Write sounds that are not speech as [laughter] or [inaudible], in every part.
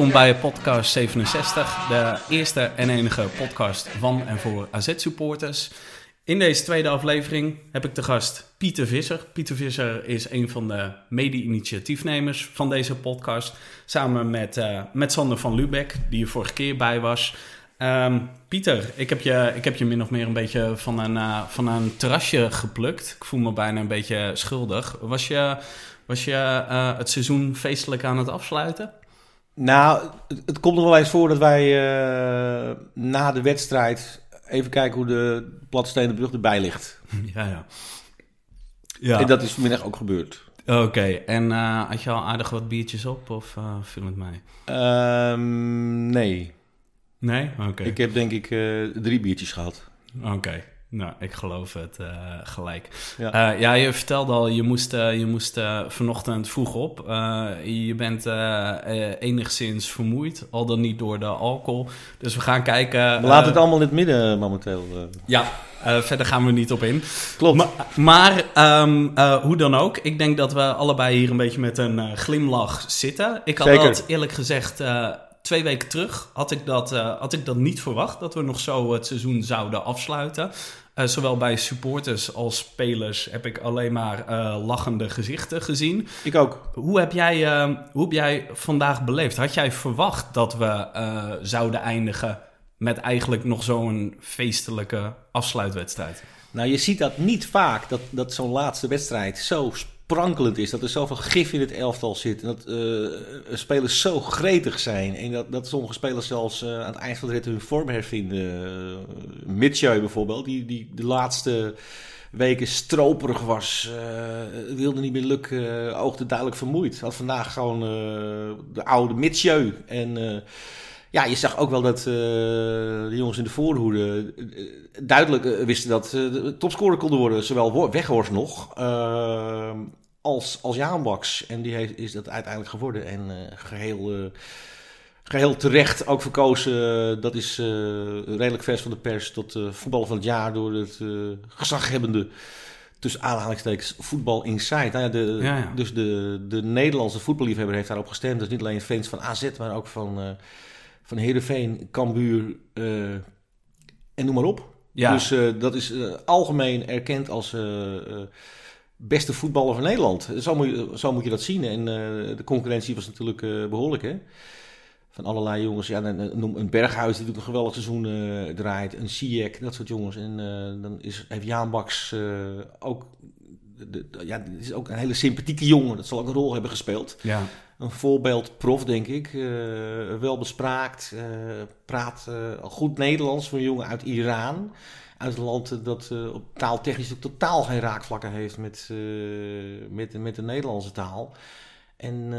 Welkom bij podcast 67, de eerste en enige podcast van en voor AZ-supporters. In deze tweede aflevering heb ik de gast Pieter Visser. Pieter Visser is een van de mede-initiatiefnemers van deze podcast. Samen met, uh, met Sander van Lubeck, die er vorige keer bij was. Um, Pieter, ik heb, je, ik heb je min of meer een beetje van een, uh, van een terrasje geplukt. Ik voel me bijna een beetje schuldig. Was je, was je uh, het seizoen feestelijk aan het afsluiten? Nou, het, het komt nog wel eens voor dat wij uh, na de wedstrijd even kijken hoe de platstenen brug erbij ligt. [laughs] Ja, ja. ja. En dat is vanmiddag ook gebeurd. Oké, okay. en uh, had je al aardig wat biertjes op of uh, viel het mij? Um, nee. Nee? Oké. Okay. Ik heb denk ik drie biertjes gehad. Oké. Okay. Nou, ik geloof het uh, gelijk. Ja. Uh, ja, je vertelde al, je moest, uh, je moest vanochtend vroeg op. je bent enigszins vermoeid, al dan niet door de alcohol. Dus we gaan kijken... We laten het allemaal in het midden momenteel. Ja, verder gaan we niet op in. Klopt. Ma maar um, hoe dan ook, ik denk dat we allebei hier een beetje met een glimlach zitten. Ik had Zeker. dat eerlijk gezegd twee weken terug had ik, dat, uh, had ik dat niet verwacht, dat we nog zo het seizoen zouden afsluiten. Uh, zowel bij supporters als spelers heb ik alleen maar uh, lachende gezichten gezien. Ik ook. Hoe heb jij, hoe heb jij vandaag beleefd? Had jij verwacht dat we zouden eindigen met eigenlijk nog zo'n feestelijke afsluitwedstrijd? Nou, je ziet dat niet vaak, dat, dat zo'n laatste wedstrijd zo sprankelend is. Dat er zoveel gif in het elftal zit. En dat uh, spelers zo gretig zijn. En dat, dat sommige spelers zelfs uh, aan het eind van de rit hun vorm hervinden. Uh, bijvoorbeeld, die, die de laatste weken stroperig was. wilde niet meer lukken. oogde duidelijk vermoeid. Had vandaag gewoon de oude Mitchell. En... Ja, je zag ook wel dat de jongens in de voorhoede duidelijk wisten dat ze topscorer konden worden. Zowel Weghorst nog als, als Jaan Baks. En die heeft, is dat uiteindelijk geworden. En geheel, geheel terecht ook verkozen. dat is redelijk vers van de pers tot voetballer van het jaar door het gezaghebbende tussen aanhalingstekens voetbal inside. Nou ja, de, ja, ja. Dus de, de Nederlandse voetballiefhebber heeft daarop gestemd. Dus niet alleen fans van AZ, maar ook van van Heerenveen, Cambuur uh, en noem maar op. Ja. Dus uh, dat is uh, algemeen erkend als beste voetballer van Nederland. Zo moet je, zo moet je dat zien. En de concurrentie was natuurlijk behoorlijk, hè? Van allerlei jongens. Ja, noem een Berghuis die natuurlijk een geweldig seizoen draait. Een Sijek, dat soort jongens. En dan is, heeft Jaan Baks ook... De, de, ja, is ook een hele sympathieke jongen. Dat zal ook een rol hebben gespeeld. Ja een voorbeeld prof, denk ik. Wel bespraakt, praat goed Nederlands voor een jongen uit Iran. Uit een land dat op taaltechnisch totaal geen raakvlakken heeft met, met, met de Nederlandse taal. En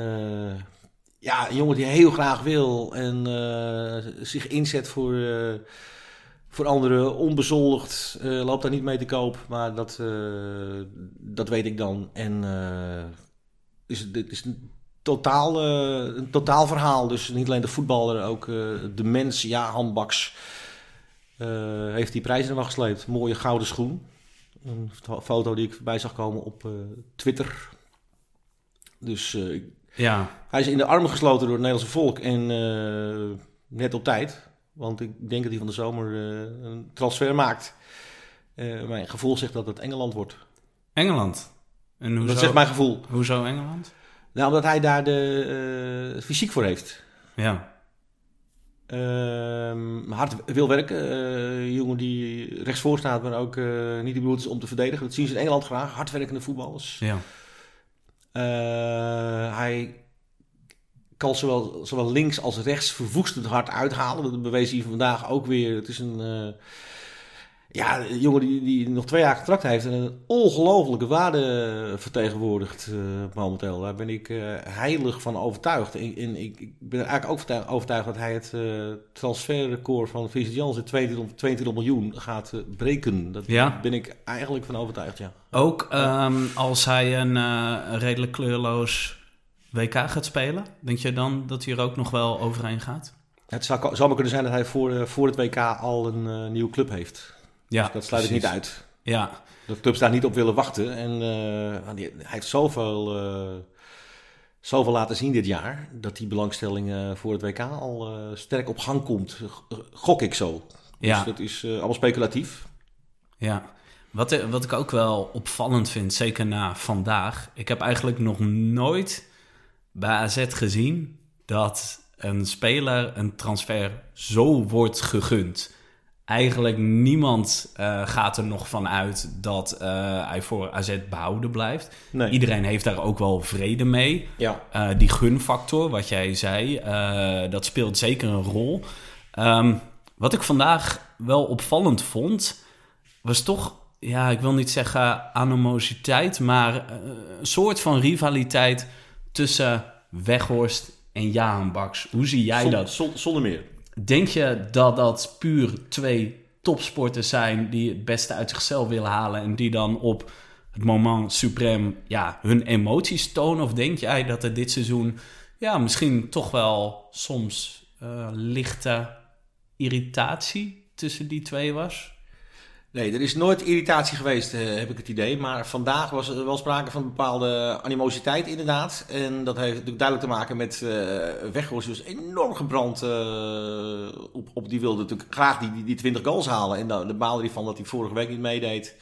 ja, een jongen die heel graag wil en zich inzet voor, voor anderen, onbezoldigd, loopt daar niet mee te koop. Maar dat, dat weet ik dan. En is, dit is totaal, uh, een totaal verhaal. Dus niet alleen de voetballer, ook de mens. Ja, handbaks heeft die prijzen er gesleept. Mooie gouden schoen. Een foto die ik voorbij zag komen op Twitter. Dus ja. hij is in de armen gesloten door het Nederlandse volk. En net op tijd. Want ik denk dat hij van de zomer een transfer maakt. mijn gevoel zegt dat het Engeland wordt. Engeland? En hoezo, dat zegt mijn gevoel. Hoezo Engeland? Nou, omdat hij daar de uh, fysiek voor heeft. Ja. Uh, hard wil werken. Uh, jongen die rechtsvoor staat, maar ook uh, niet bedoeld is om te verdedigen. Dat zien ze in Engeland graag. Hardwerkende voetballers. Ja. hij kan zowel, zowel links als rechts verwoestend hard uithalen. Dat bewees hij vandaag ook weer. Het is een ja, een jongen die, die nog twee jaar contract heeft en een ongelofelijke waarde vertegenwoordigt uh, momenteel. Daar ben ik uh, heilig van overtuigd. En, en ik, ik, ben er eigenlijk ook overtuigd, dat hij het uh, transferrecord van Vincent Janssen 22, 22 miljoen gaat breken. Daar ja? ben ik eigenlijk van overtuigd, ja. Ook um, als hij een redelijk kleurloos WK gaat spelen, denk je dan dat hij er ook nog wel overheen gaat? Het zou, zou maar kunnen zijn dat hij voor, voor het WK al een nieuwe club heeft. Ja, dus dat sluit precies. ik niet uit. Ja. Dat clubs daar niet op willen wachten. En uh, hij heeft zoveel uh, zoveel laten zien dit jaar. Dat die belangstelling eh, voor het WK al eh, sterk op gang komt. Gok ik zo. Ja. Dus dat is eh, allemaal speculatief. Ja, wat, eh, wat ik ook wel opvallend vind, zeker na vandaag. Ik heb eigenlijk nog nooit bij AZ gezien dat een speler een transfer zo wordt gegund. Eigenlijk niemand eh, gaat er nog van uit dat eh, hij voor AZ behouden blijft. Nee. Iedereen heeft daar ook wel vrede mee. Ja. Eh, die gunfactor, wat jij zei, eh, dat speelt zeker een rol. Ehm, wat ik vandaag wel opvallend vond, was toch, ja, ik wil niet zeggen animositeit, maar eh, een soort van rivaliteit tussen Weghorst en Baks. Hoe zie jij Zon- dat? zon- zonder meer. Denk je dat dat puur twee topsporters zijn die het beste uit zichzelf willen halen en die dan op het moment suprem ja, hun emoties tonen? Of denk jij dat er dit seizoen ja, misschien toch wel soms eh, lichte irritatie tussen die twee was? Nee, er is nooit irritatie geweest, eh, heb ik het idee. Maar vandaag was er wel sprake van bepaalde animositeit inderdaad. En dat heeft natuurlijk duidelijk te maken met eh Weghorst. Dus enorm gebrand eh, op, op. Die wilde natuurlijk graag die, die, die 20 goals halen. En daar daar baalde hij van dat hij vorige week niet meedeed.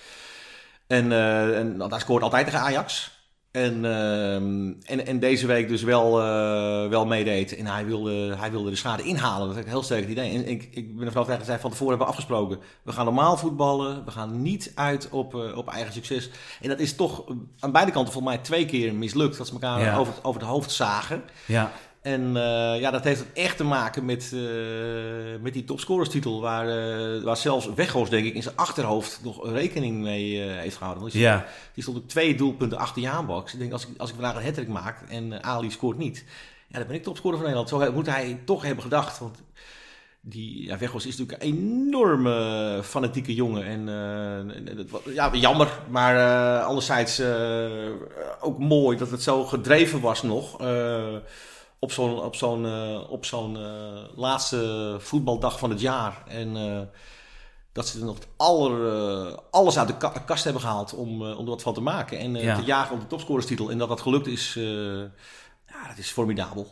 En, eh en hij scoort altijd tegen Ajax. En, ehm, en, en deze week dus wel, eh, wel meedeed. En hij wilde, hij wilde de schade inhalen. Dat is een heel sterk idee. En ik, ik ben ervan overtuigd dat zij van tevoren hebben afgesproken. We gaan normaal voetballen. We gaan niet uit op, eh, op eigen succes. En dat is toch aan beide kanten volgens mij twee keer mislukt. Dat ze elkaar Ja. over, over het hoofd zagen. Ja, En eh, ja, dat heeft echt te maken met, eh, met die topscorerstitel. Waar, eh, waar zelfs Weghorst, denk ik, in zijn achterhoofd nog rekening mee heeft gehouden. Want die, ja, die stond ook twee doelpunten achter Jaan Baks. Ik denk, als ik, als ik vandaag een hattrick maak en Ali scoort niet. Ja, dan ben ik topscorer van Nederland. Zo moet hij toch hebben gedacht. Want die ja, Weghorst is natuurlijk een enorme fanatieke jongen. En dat ja, jammer, maar eh anderzijds ook mooi dat het zo gedreven was nog. Op zo'n op zo'n eh, op zo'n eh, laatste voetbaldag van het jaar. En eh, dat ze er nog aller, alles uit de ka- kast hebben gehaald om, om er wat van te maken. En Ja. te jagen op de topscorerstitel. En dat dat gelukt is, ja, dat is formidabel.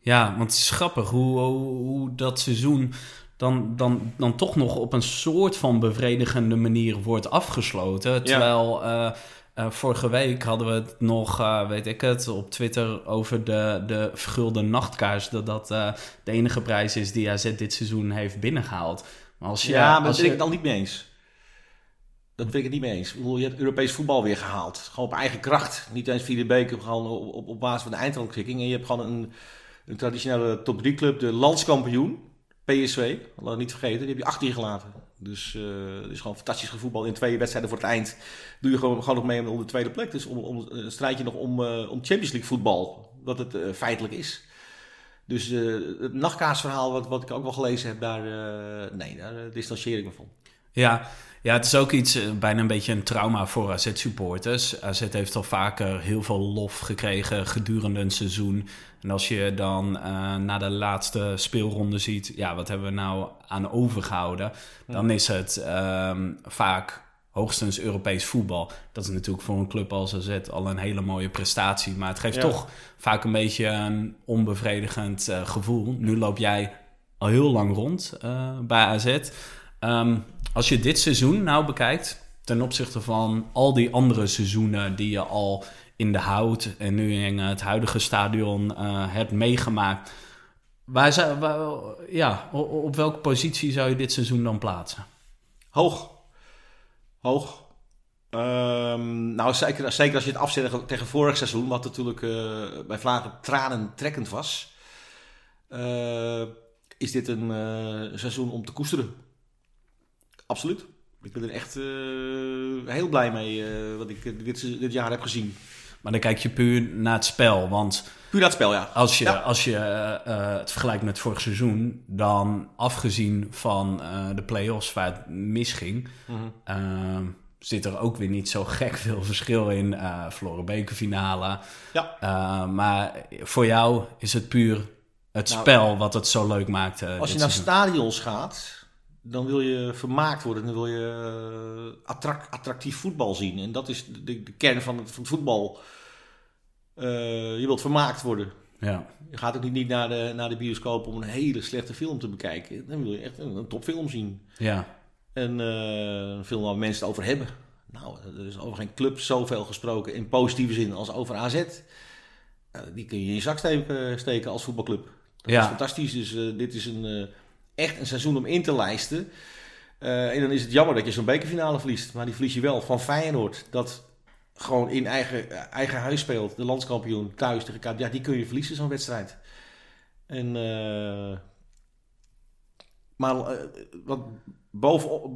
ja, want het is grappig hoe, hoe, hoe dat seizoen dan, dan, dan toch nog op een soort van bevredigende manier wordt afgesloten. Terwijl eh, vorige week hadden we het nog, eh, weet ik het, op Twitter over de, de vergulde nachtkaars. Dat dat eh, de enige prijs is die AZ dit seizoen heeft binnengehaald. Maar als je, Ja, maar als ben ik je, het dan niet mee eens. Dat ben ik het niet mee eens. Ik bedoel, je hebt Europees voetbal weer gehaald. Gewoon op eigen kracht. Niet eens via de beker, gewoon op, op, op basis van de eindrangschikking. En je hebt gewoon een, een traditionele top 3 club, de landskampioen, PSV. Laat het niet vergeten, die heb je achter gelaten. Dus eh het is gewoon fantastisch gevoetbal. In twee wedstrijden voor het eind doe je gewoon, gewoon nog mee om de tweede plek. Dus om, om, een strijdje nog om, eh, om Champions League voetbal. Wat het eh, feitelijk is. Dus eh, het nachtkaasverhaal, wat, wat ik ook wel gelezen heb, daar, eh, nee, daar eh, distancieer ik me van. Ja, ja, het is ook iets, eh, bijna een beetje een trauma voor AZ-supporters. AZ heeft al vaker heel veel lof gekregen gedurende een seizoen. En als je dan eh na de laatste speelronde ziet, ja, wat hebben we nou aan overgehouden? Dan is het ehm, vaak hoogstens Europees voetbal. Dat is natuurlijk voor een club als AZ al een hele mooie prestatie. Maar het geeft Ja. toch vaak een beetje een onbevredigend eh, gevoel. Nu loop jij al heel lang rond bij AZ. Ehm, als je dit seizoen nou bekijkt, ten opzichte van al die andere seizoenen die je al in de hout en nu in het huidige stadion eh, hebt meegemaakt. Waar zou, ja, op welke positie zou je dit seizoen dan plaatsen? Hoog. Hoog. Ehm, nou, zeker, zeker als je het afzet tegen- vorig seizoen, wat natuurlijk eh, bij Vlagen tranentrekkend was, eh, is dit een seizoen om te koesteren. Absoluut. Ik ben er echt eh, heel blij mee eh, wat ik eh, dit, dit jaar heb gezien. Maar dan kijk je puur naar het spel. Want Puur dat spel, ja. als je, Ja. als je het vergelijkt met vorig seizoen, dan afgezien van de play-offs waar het misging, eh, zit er ook weer niet zo gek veel verschil in. eh verloren bekerfinale. Ja. Eh, maar voor jou is het puur het Nou, spel wat het zo leuk maakt. Als je naar seizoen. stadions gaat, dan wil je vermaakt worden. Dan wil je eh, attract- attractief voetbal zien. En dat is de, de kern van het, van het voetbal Eh, je wilt vermaakt worden. Ja. Je gaat ook niet, naar, de, naar de bioscoop om een hele slechte film te bekijken. Dan wil je echt een, een topfilm zien. Ja. En eh, een film waar mensen het over hebben. Nou, er is over geen club zoveel gesproken in positieve zin als over AZ. Die kun je in je zak steken, als voetbalclub. Dat Ja. is fantastisch. Dus dit is een, echt een seizoen om in te lijsten. Eh, en dan is het jammer dat je zo'n bekerfinale verliest. Maar die verlies je wel van Feyenoord. Dat gewoon in eigen, eh, eigen huis speelt. De landskampioen thuis tegen. Ja, die kun je verliezen zo'n wedstrijd. En... eh, maar wat bovenop...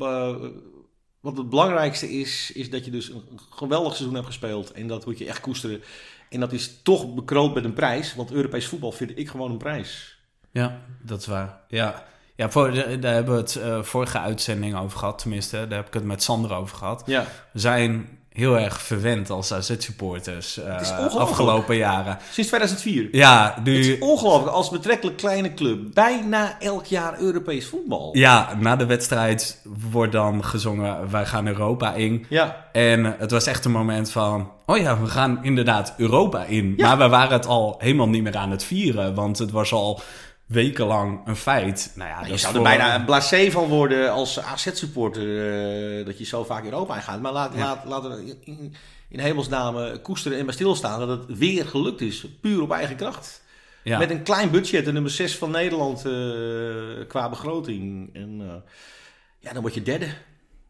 wat het belangrijkste is, is dat je dus een geweldig seizoen hebt gespeeld. En dat moet je echt koesteren. En dat is toch bekroond met een prijs. Want Europees voetbal vind ik gewoon een prijs. Ja, dat is waar. Ja, ja voor, daar hebben we het eh, vorige uitzending over gehad. Tenminste, daar heb ik het met Sander over gehad. Ja. We zijn heel erg verwend als AZ-supporters eh, is ongelooflijk. afgelopen jaren. Sinds 2004. Ja, Het nu... is ongelooflijk. Als betrekkelijk kleine club. Bijna elk jaar Europees voetbal. Ja, na de wedstrijd wordt dan gezongen, wij gaan Europa in. Ja. En het was echt een moment van, oh ja, we gaan inderdaad Europa in. Ja. Maar we waren het al helemaal niet meer aan het vieren, want het was al wekenlang een feit. Nou ja, Je zou er voor- bijna een blasé van worden als AZ-supporter. eh, dat je zo vaak Europa ingaat. Maar laat, Ja. laat, laten we in, in hemelsnaam koesteren en bij stilstaan. Dat het weer gelukt is. Puur op eigen kracht. Ja. Met een klein budget. De nummer 6 van Nederland eh, qua begroting. En eh, ja, dan word je derde.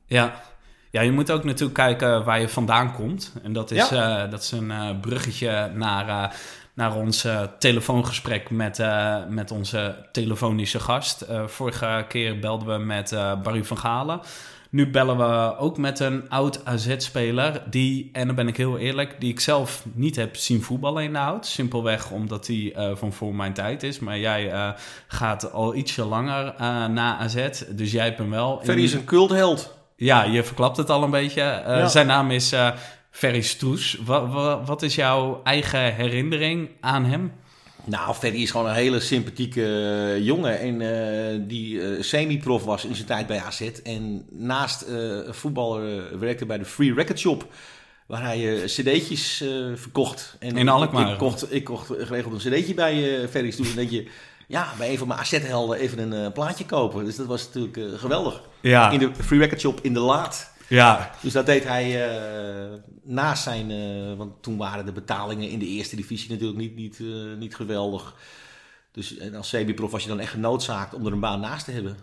Ja. ja, je moet ook natuurlijk kijken waar je vandaan komt. En dat is, dat is een bruggetje naar, naar ons eh, telefoongesprek met, eh, met onze telefonische gast. Eh, vorige keer belden we met Barry van Galen. Nu bellen we ook met een oud AZ-speler die, en dan ben ik heel eerlijk, die ik zelf niet heb zien voetballen in de hout. Simpelweg omdat hij van voor mijn tijd is. Maar jij gaat al ietsje langer na AZ, dus jij hebt hem wel. Ferry in- is een cultheld. ja, je verklapt het al een beetje. Ja. Zijn naam is Ferry Stroes. Wa- wa- wat is jouw eigen herinnering aan hem? Nou, Ferry is gewoon een hele sympathieke eh, jongen. En eh, die eh, semi-prof was in zijn tijd bij AZ. En naast voetballer werkte bij de Free Record Shop. Waar hij cd'tjes verkocht. En In Alkmaar. Ik kocht, ik kocht geregeld een cd'tje bij eh Ferry's. Toen denk je, ja, bij een van mijn AZ-helden even een plaatje kopen. Dus dat was natuurlijk geweldig. Ja, In de Free Record Shop in de Laat. Ja, Dus dat deed hij eh, naast zijn... eh, want toen waren de betalingen in de eerste divisie natuurlijk niet, niet, eh, niet geweldig. Dus en als semi-prof was je dan echt genoodzaakt om er een baan naast te hebben.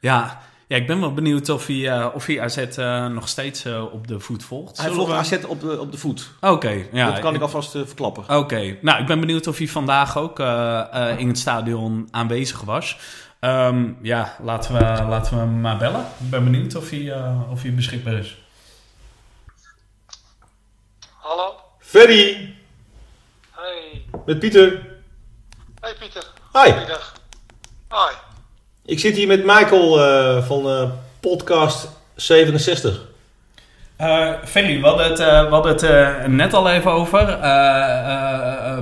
ja. Ja, ik ben wel benieuwd of hij, eh, of hij AZ eh, nog steeds eh, op de voet volgt. Hij volgt we- AZ op de, op de voet. Oké, ja. dat kan ik alvast verklappen. Oké, nou ik ben benieuwd of hij vandaag ook eh, eh, in het stadion aanwezig was. Ehm, ja, laten we, laten we hem maar bellen. Ik ben benieuwd of hij, eh, of hij beschikbaar is. Hallo? Ferry, Hey. met Pieter. Hey Pieter. Hi. Goeiedag. Hoi. Ik zit hier met Michael eh, van eh, podcast 67. Eh Ferry, we hadden het, eh, we hadden het eh, net al even over.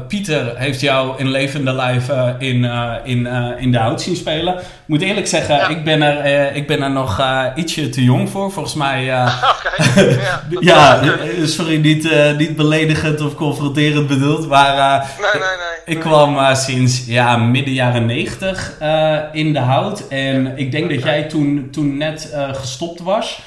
Pieter heeft jou in levende lijf in, in, in de hout zien spelen. Ik moet eerlijk zeggen, Ja. ik, ben er, ik ben er nog ietsje te jong voor. Volgens mij... [laughs] Oké. [laughs] Ja. ja, sorry, niet, niet beledigend of confronterend bedoeld. Maar Nee, nee, nee. ik kwam sinds ja, midden jaren negentig in de hout. En ik denk dat jij toen, toen net gestopt was.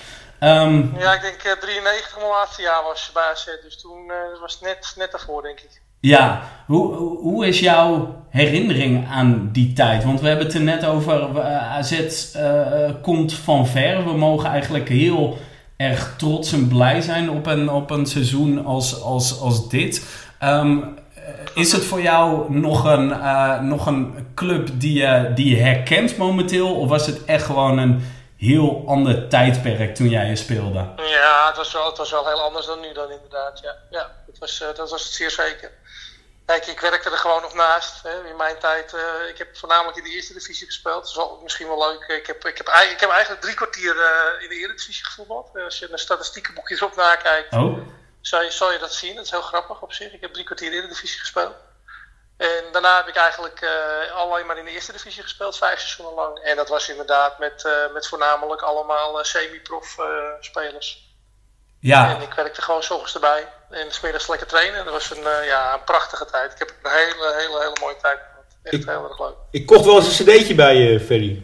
Ehm, Ja, ik denk eh, 93 mijn laatste jaar was bij AZ. Dus toen eh, was het net, net daarvoor, denk ik. Ja, hoe, hoe is jouw herinnering aan die tijd? Want we hebben het er net over, eh, AZ eh, komt van ver. We mogen eigenlijk heel erg trots en blij zijn op een, op een seizoen als, als, als dit. Ehm, eh, is het voor jou nog een, eh, nog een club die je, die je herkent momenteel? Of was het echt gewoon een heel ander tijdperk toen jij er speelde? Ja, het was, wel, het was wel heel anders dan nu dan inderdaad. Ja, ja dat, was, eh, dat was het zeer zeker. Kijk, ik werkte er gewoon nog naast. Hè. In mijn tijd, eh, ik heb voornamelijk in de eerste divisie gespeeld. Dat is wel misschien wel leuk. Ik heb, ik heb, ik heb eigenlijk drie kwartier eh, in de eredivisie gevoetbald. Als je naar statistiekenboekjes op nakijkt, Oh? zal je, zal je dat zien. Dat is heel grappig op zich. Ik heb drie kwartier in de divisie gespeeld. En daarna heb ik eigenlijk eh, alleen maar in de eerste divisie gespeeld, vijf seizoenen lang. En dat was inderdaad met, eh, met voornamelijk allemaal eh, semi-prof spelers. Ja, En ik werkte gewoon s ochtends erbij. En smiddags lekker trainen. Dat was een, ja, een prachtige tijd. Ik heb een hele, hele, hele mooie tijd gehad. Echt Ik- heel erg leuk. Ik kocht wel eens een cd'tje bij je, Ferry.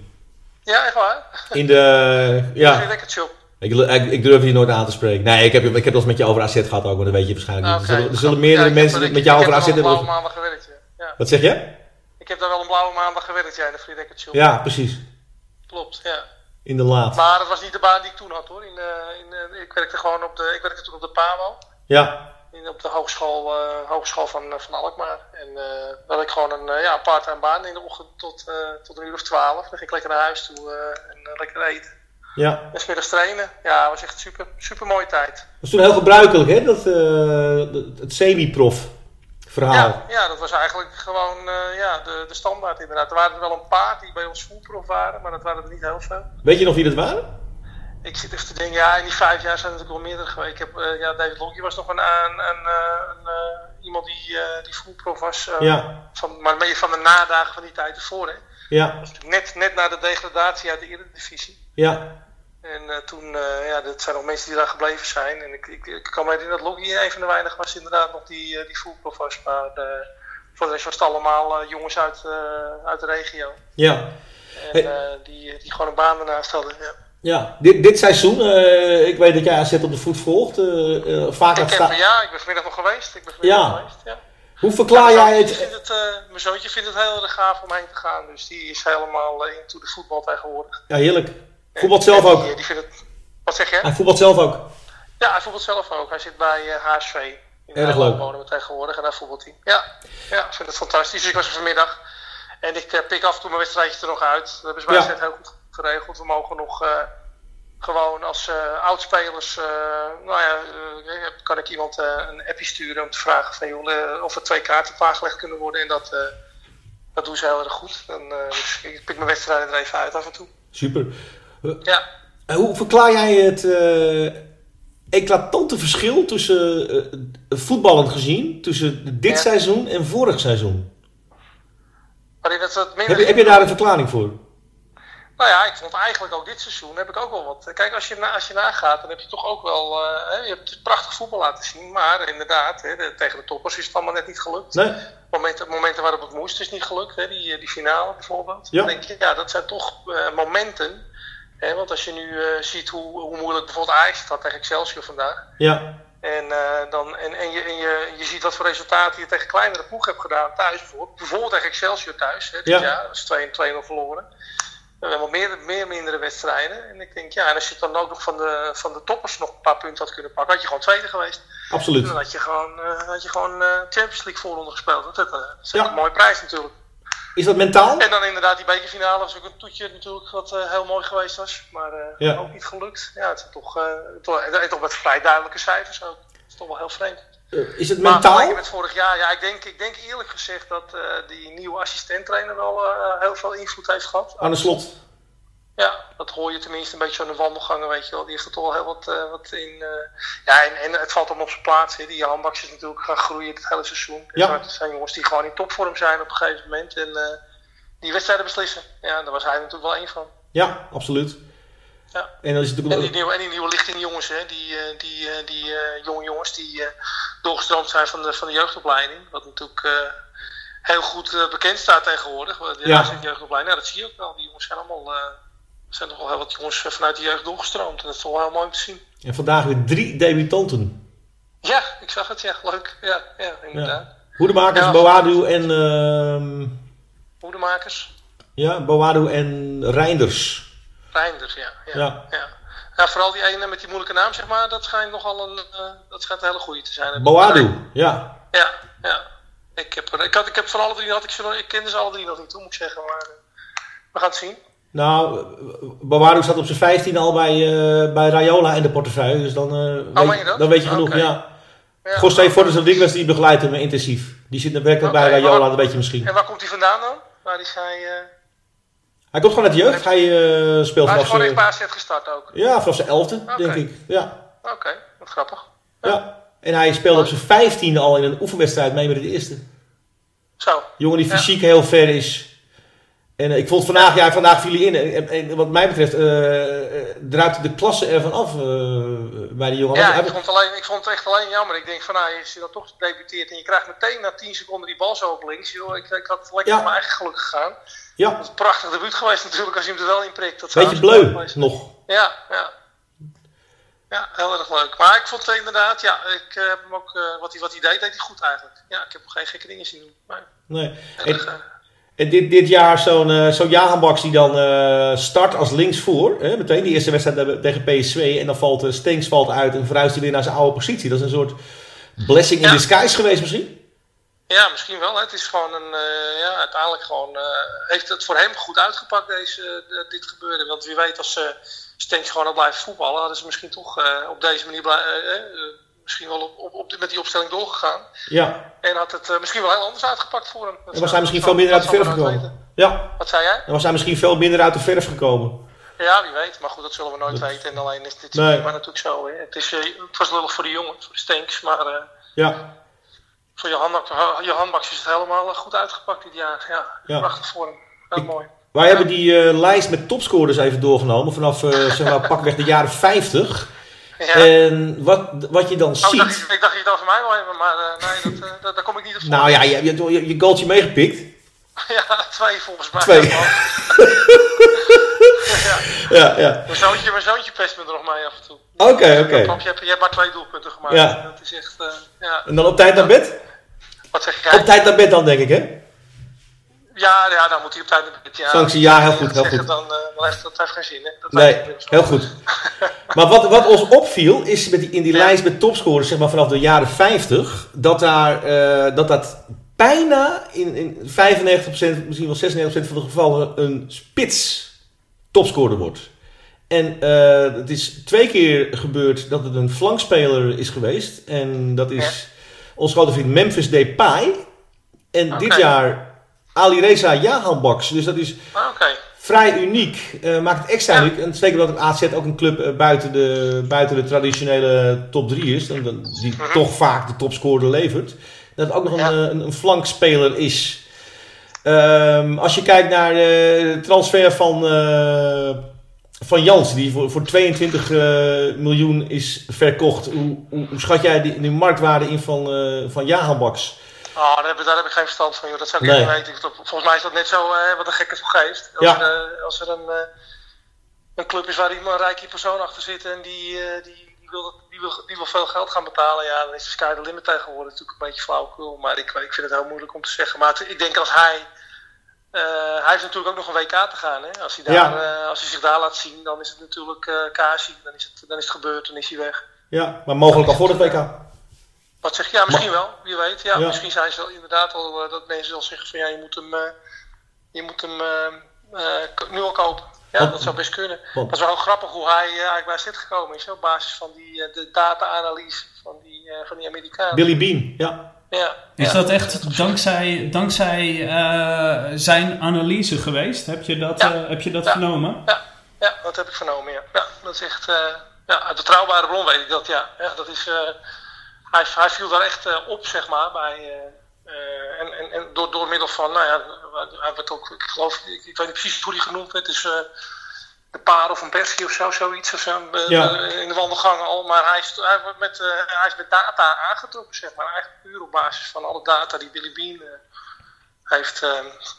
Ja, echt waar? In de... [laughs] Ja. Lekker shop. ik, ik, ik durf je nooit aan te spreken. Nee, ik heb, ik heb het wel eens met je over AZ gehad ook, maar dat weet je waarschijnlijk niet. Ah, Er zullen, er meerdere ik heb- mensen ik- met jou ik over heb AZ hebben. maandag gewerkt, ja. Wat zeg je? Ik heb daar wel een blauwe maandag gewerkt, ja, in de Shop. Ja, precies. Klopt, ja. Inderdaad. Maar dat was niet de baan die ik toen had hoor. In, eh, in, eh, ik werkte gewoon op de, ik werkte toen op de PAMO. Ja, In, op de hogeschool, eh, hogeschool van, van Alkmaar. En eh dan had ik gewoon een ja, part-time baan in de ochtend tot, tot een uur of twaalf. Dan ging ik lekker naar huis toe en lekker eten. ja. En smiddags trainen. Ja, was echt super, super mooie tijd. Dat was toen heel gebruikelijk, hè? Dat, dat- het semi-prof verhaal. Ja, ja, dat was eigenlijk gewoon eh, ja, de, de standaard inderdaad. Er waren er wel een paar die bij ons fullprof waren, maar dat waren er niet heel veel. Weet je nog wie dat waren? Ik zit even te denken, ja, in die vijf jaar zijn er natuurlijk wel meerdere geweest. Ik heb, eh, ja, David Logie was nog een, een, een, eh, een, iemand die, die fullprof was. Ja, van, maar meer van de nadagen van die tijd ervoor. Hè. ja, net, net na de degradatie uit de Eredivisie. ja. En eh, toen, eh, ja, dat zijn nog mensen die daar gebleven zijn. En ik, ik, ik kan me herinneren dat Logie een van de weinigen was inderdaad nog die, eh, die fullprof was. Maar voor de rest was het allemaal jongens uit, uit de regio. Ja, En Hey. die, die gewoon een baan ernaast hadden. Ja. ja. Dit, dit seizoen, ik weet dat jij AZ op de voet volgt, vaak Ik heb, ja, ik ben vanmiddag nog geweest. Ik ben vanmiddag Ja. geweest, ja. Hoe verklaar jij het? het mijn zoontje vindt het heel erg gaaf om heen te gaan. Dus die is helemaal into de voetbal tegenwoordig. Ja, heerlijk. Voetbalt zelf En die, ook. Die, vindt het... Wat zeg je? Hij voetbalt zelf ook. Ja, hij voetbalt zelf ook. Hij zit bij eh, HSV. In Erg leuk. wonen tegenwoordig en daar voetbalt hij. Ja, ja, ik vind het fantastisch. Dus ik was er vanmiddag. En ik eh, pik af en toe mijn wedstrijdje er nog uit. Dat hebben ze bij Ja. Heel goed geregeld. We mogen nog eh, gewoon als oudspelers... nou ja, kan ik iemand een appje sturen om te vragen van, joh, of er twee kaarten op aangelegd kunnen worden. En dat, dat doen ze heel erg goed. Dan, dus ik pik mijn wedstrijden er even uit af en toe. Super. Ja. En hoe verklaar jij het eh, eclatante verschil tussen, eh, voetballend gezien, tussen dit Ja. seizoen en vorig seizoen? Minder Heb je, heb je daar een verklaring voor? Nou ja, ik vond eigenlijk ook dit seizoen heb ik ook wel wat. Kijk, als je, als je nagaat, dan heb je toch ook wel. eh, je hebt prachtig voetbal laten zien. Maar inderdaad, hè, de- tegen de toppers is het allemaal net niet gelukt. Nee? Momenten, momenten waarop het moest, is niet gelukt. Hè, die, eh, die finale bijvoorbeeld. Ja. Dan denk je, ja, dat zijn toch eh, momenten. Want als je nu eh, ziet hoe, hoe moeilijk bijvoorbeeld Ajax het had tegen Excelsior vandaag. Ja. En, eh, dan, en, en, je, en je, je ziet wat voor resultaten je tegen kleinere ploegen hebt gedaan thuis bijvoorbeeld. Bijvoorbeeld tegen Excelsior thuis, hè, dit Ja. jaar. Dat is 2-2-0 verloren. We hebben meer, meer mindere wedstrijden. En ik denk, ja, en als je dan ook nog van de, van de toppers nog een paar punten had kunnen pakken, had je gewoon tweede geweest. Absoluut. Dan had je gewoon, eh, had je gewoon Champions League voorronde gespeeld. Dat, is Ja. een mooie prijs natuurlijk. Is dat mentaal? En dan inderdaad die bekerfinale was ook een toetje natuurlijk wat eh, heel mooi geweest was. Maar eh, Ja. ook niet gelukt. Ja, het is toch, eh, toch, toch met vrij duidelijke cijfers ook. Dat is toch wel heel vreemd. Is het Maar mentaal? vergeleken met vorig jaar, ja, ik denk, ik denk eerlijk gezegd dat die nieuwe assistent-trainer wel heel veel invloed heeft gehad. Aan de slot. Ja, dat hoor je tenminste een beetje aan de wandelgangen, weet je wel. Die heeft er toch wel heel wat, eh, wat in. eh, Ja, en, en het valt hem op zijn plaats. Hè. Die handbaks is natuurlijk gaan groeien het hele seizoen. Ja. Het zijn jongens die gewoon in topvorm zijn op een gegeven moment. En eh, die wedstrijden beslissen. Ja, daar was hij natuurlijk wel één van. Ja, absoluut. Ja. En is En die nieuwe, en die nieuwe lichting jongens, hè, die, die, die jonge jongens die doorgestroomd zijn van de, van de jeugdopleiding. Wat natuurlijk heel goed bekend staat tegenwoordig. De Ja. jeugdopleiding, ja, dat zie je ook wel. Die jongens zijn allemaal, er zijn toch wel heel wat jongens eh, vanuit de jeugd doorgestroomd. En dat is toch wel heel mooi om te zien. En vandaag weer drie debutanten. Ja, ik zag het, ja, leuk. Ja, ja inderdaad. Hoedemakers, Ja. Boadu en... ehm, Hoedemakers, ja, Boadu en Reinders. Reinders, ja. Ja, Ja. ja. ja. vooral die ene met die moeilijke naam, zeg maar, dat schijnt nogal een, eh, dat schijnt een hele goede te zijn. Boadu, ja. Ja, ja. Ik heb, ik, had, ik heb van alle drie, had ik, ik kende ze alle drie nog niet toe, moet ik zeggen. Maar eh, we gaan het zien. Nou, Boadu staat op zijn 15 al bij, eh, bij Rayola in de portefeuille. Dus dan, weet, je dan weet je genoeg, Oké. ja. Ja. José Fortes Rodriguez die begeleidt hem intensief. Die zit werkt ook bij Rayola, dat weet je misschien. En waar komt hij vandaan dan? Waar is hij... eh Hij komt gewoon uit de jeugd. Hij eh, speelt hij vanaf is gewoon AZ gestart ook. ja, vanaf zijn elfde, Oké. denk ik. Ja, Oké, wat grappig. ja. En hij speelde op zijn 15 al in een oefenwedstrijd mee met het eerste. Zo, Jongen die fysiek heel ver is. En eh, ik vond vandaag, ja, vandaag viel hij in. En, en wat mij betreft eh, druipt de klasse ervan af bij die jongen. Ja, ik vond, het alleen, ik vond het echt alleen jammer. Ik denk van, nou, als je dan toch debuteert en je krijgt meteen na 10 seconden die bal zo op links. Joh, ik, ik had lekker Ja. voor mijn eigen geluk gegaan. ja, Het is een prachtig debuut geweest natuurlijk als je hem er wel in prikt. Dat beetje bleu nog. Ja, ja. Ja, heel erg leuk. Maar ik vond het inderdaad, ja, ik heb hem ook, wat, hij, wat hij deed, deed hij goed eigenlijk. Ja, ik heb hem geen gekke dingen zien doen. Maar, Nee. erg, en dit, dit jaar zo'n eh zo'n Jahanbaks die dan eh, start als linksvoor. Hè, meteen die eerste wedstrijd eh, tegen PSV. En dan valt uh, Stenks valt uit en verhuist hij weer naar zijn oude positie. Dat is een soort blessing in disguise geweest misschien. Ja, misschien wel. Hè. Het is gewoon een, eh, ja, uiteindelijk gewoon, eh, heeft het voor hem goed uitgepakt, deze, eh, dit gebeurde. Want wie weet, als Stenks gewoon al blijven voetballen, hadden ze misschien toch eh, op deze manier blij- eh, eh, misschien wel op, op, op, met die opstelling doorgegaan. Ja, En had het eh, misschien wel heel anders uitgepakt voor hem. Dat en was hij misschien veel minder uit de verf gekomen. Ja. Wat zei jij? dan was hij misschien veel minder uit de verf gekomen. Ja, wie weet. Maar goed, dat zullen we nooit weten. En alleen is dit Nee. maar natuurlijk zo. Hè. Het, is, eh, het was lullig voor de jongen, voor de Stenks. Maar eh, Ja, voor Johan, Johan Baks is het helemaal goed uitgepakt dit jaar. Ja, Ja. prachtig voor hem. Heel mooi. wij hebben die lijst met topscorers even doorgenomen. Vanaf eh, zeg maar pakweg de jaren 50. Ja. En wat, wat je dan Oh, ik, dacht, ziet. ik dacht dat je het over mij wil hebben, maar eh, nee, dat, eh, dat, daar kom ik niet op voor. Nou ja, je hebt je, je, goaltje meegepikt. [laughs] ja, twee volgens mij. Twee. [laughs] Ja, Ja, ja. mijn, zoontje, mijn zoontje pest me er nog mee af en toe. Oké, oké. Klopt, je hebt, je hebt maar twee doelpunten gemaakt. Ja. Dat is echt, eh, ja. En dan op tijd naar bed? Wat zeg jij? Op tijd naar bed dan, denk ik, hè? Ja, ja, dan moet hij op tijd naar bed. Ja, Sanctie, ja, heel goed, heel goed. Dan, eh, dan heeft dat heeft geen zin. Hè? Dat Nee, heel goed. [laughs] Maar wat, wat ons opviel, is met die, in die Ja. lijst met topscorers, zeg maar vanaf de jaren 50, dat, daar, eh, dat dat bijna in, in 95%, misschien wel 96% van de gevallen een spits topscorer wordt. En eh, het is twee keer gebeurd dat het een flankspeler is geweest. En dat is ons grote vriend Memphis Depay. En dit jaar Ali Reza Jahanbaks. Dus dat is Ah, vrij uniek. eh, maakt het extra Ja. uniek. En zeker omdat het AZ ook een club eh, buiten, de, buiten de traditionele top 3 is. En dan- die Mhm. toch vaak de topscorer levert. Dat het ook nog een, Ja. eh, een, een flankspeler is. Ehm, als je kijkt naar de transfer van, van Jans, die voor, voor 22 eh, miljoen is verkocht. Hoe, hoe, hoe schat jij die, die marktwaarde in van, van Jahanbaks? Oh, daar, heb, ik- daar heb ik geen verstand van, joh. Dat zou ik Nee. niet weten. Volgens mij is dat net zo eh, wat een gekke voor geest. Als, Ja. er, eh, als er een, eh, een club is waar iemand een rijke persoon achter zit en die, die, die, wil, die, wil, die wil veel geld gaan betalen, ja, dan is de sky the limit tegenwoordig natuurlijk een beetje flauwekul. Maar ik, ik vind het heel moeilijk om te zeggen. Maar het- ik denk als hij. hij heeft natuurlijk ook nog een WK te gaan. Hè? Als, hij daar, Ja. als hij zich daar laat zien, dan is het natuurlijk Kasi. Dan is het, dan is het gebeurd, dan is hij weg. Ja, maar mogelijk al voor het WK. Wat zeg je? Ja, misschien wel. Wie weet. Ja, Ja. Misschien zijn ze wel inderdaad al eh, dat mensen wel zeggen van ja, je moet hem, eh, je moet hem eh, nu al kopen. Ja, Want- dat zou best kunnen. want- Dat is wel grappig hoe hij eigenlijk bij zit gekomen is. Op basis van die eh, de data-analyse van die, eh, van die Amerikanen. Billy Bean, ja. Ja. Is ja. dat echt dankzij, dankzij eh, zijn analyse geweest? Heb je dat, Ja. eh, heb je dat Ja. vernomen? Ja, ja, dat heb ik vernomen, ja. ja dat is echt, eh, ja, uit betrouwbare bron weet ik dat, ja. ja dat is, eh, hij, hij viel daar echt eh, op, zeg maar, bij, eh, eh, en, en, en door, door middel van, nou ja, hij werd ook, ik geloof, ik, ik weet niet precies hoe hij genoemd werd, dus eh, de paar of een Persky of zo, zoiets, of zo, Ja. in de wandelgangen al, maar hij is, hij, wordt met, hij is met data aangetrokken, zeg maar, eigenlijk puur op basis van alle data die Billy Bean heeft,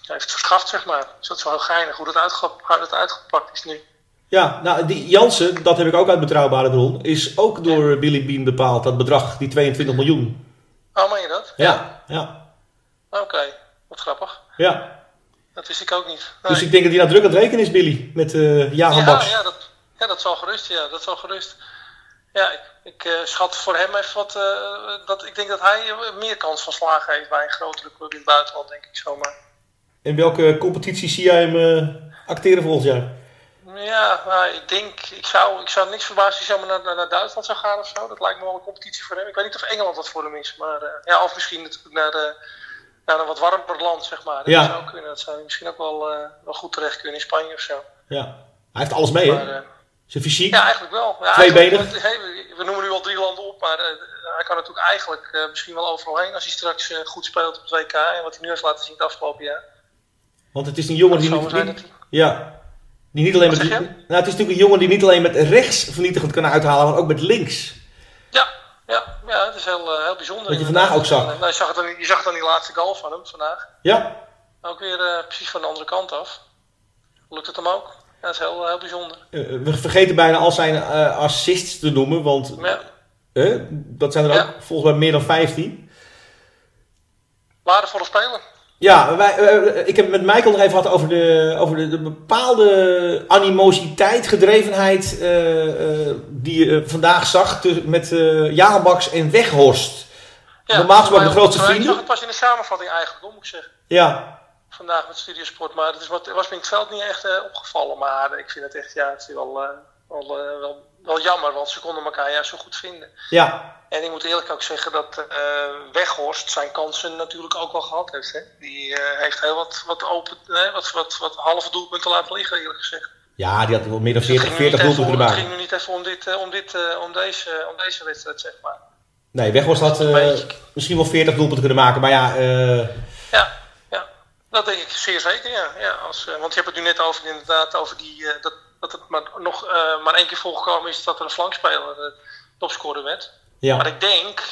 heeft verschaft, zeg maar. Dus dat is wel heel geinig hoe dat, hoe dat uitgepakt is nu. Ja, nou, die Jansen, dat heb ik ook uit betrouwbare bron, is ook door Billy Bean bepaald, dat bedrag, die 22 miljoen. Oh, meen je dat? Ja, ja, Oké, wat grappig. ja. Dat wist ik ook niet. Nee. Dus ik denk dat hij nou druk aan het rekenen is, Billy, met eh Jahan ja, Baks. ja, dat, ja, dat zal gerust. Ja, dat zal gerust. Ja, ik, ik eh, schat voor hem even wat. eh, dat, ik denk dat hij meer kans van slagen heeft bij een grotere club in het buitenland, denk ik zomaar. In welke competitie zie jij hem acteren volgend jaar? Ja, nou, ik denk, ik zou, ik zou niks verbazen als hij zomaar naar, naar, Duitsland zou gaan of zo. Dat lijkt me wel een competitie voor hem. Ik weet niet of Engeland wat voor hem is, maar eh, ja, of misschien natuurlijk naar, de, naar een wat warmer land, zeg maar. Dat Ja. zou kunnen. Dat zou hij misschien ook wel, eh, wel goed terecht kunnen in Spanje of zo. Ja, hij heeft alles mee, Maar, hè? eh, Zijn fysiek. Ja, eigenlijk wel. Ja, eigenlijk- hey, we- noemen nu al drie landen op, maar eh, hij kan natuurlijk eigenlijk eh, misschien wel overal heen als hij straks eh, goed speelt op het WK en wat hij nu heeft laten zien het afgelopen jaar. Want het is een jongen die, die- het. ja, die niet alleen met... Nou, het is natuurlijk een jongen die niet alleen met rechts vernietigend kan uithalen, maar ook met links. Ja, ja, ja, het is heel, eh, heel bijzonder. Wat je vandaag ook zag. Eh, je, zag het je zag aan die laatste goal van hem vandaag. Ja, Ook weer eh, precies van de andere kant af. Lukt het hem ook? Ja, dat is heel, heel bijzonder. we vergeten bijna al zijn assists te noemen, want Ja. dat zijn er Ja. ook volgens mij meer dan 15. Waardevolle speler. Ja, wij, eh, ik heb met Michael nog even gehad over de, over de, de bepaalde animositeit, gedrevenheid eh, eh, die je eh, vandaag zag tussen- met eh Jaalbaks en Weghorst. Ja, Normaal gesproken de grootste maar Ik vrienden. zag het pas in de samenvatting eigenlijk, hoor, moet ik zeggen. Ja, Vandaag met Studiosport. Maar het, is wat, was me in het veld niet echt eh, opgevallen. Maar ik vind het echt, ja, het is wel, eh, wel, eh, wel, wel jammer. Want ze konden elkaar juist zo goed vinden. ja, En ik moet eerlijk ook zeggen dat eh, Weghorst zijn kansen natuurlijk ook wel gehad heeft. Hè? Die eh, heeft heel wat, wat open, nee, wat, wat, wat halve doelpunten laten liggen, eerlijk gezegd. ja, die had wel meer dan Het 40, ging nu 40 niet doelpunten maken. Het ging nu niet even om, dit, eh, om, dit, om, deze, om deze wedstrijd, zeg maar. Nee, Weghorst had misschien wel 40 doelpunten kunnen maken, maar ja, Ja, ja, dat denk ik zeer zeker, ja. ja als, want je hebt het nu net over, inderdaad, over die, dat, dat het maar, nog maar één keer voorgekomen is dat er een flankspeler topscorer werd. Ja. Maar ik denk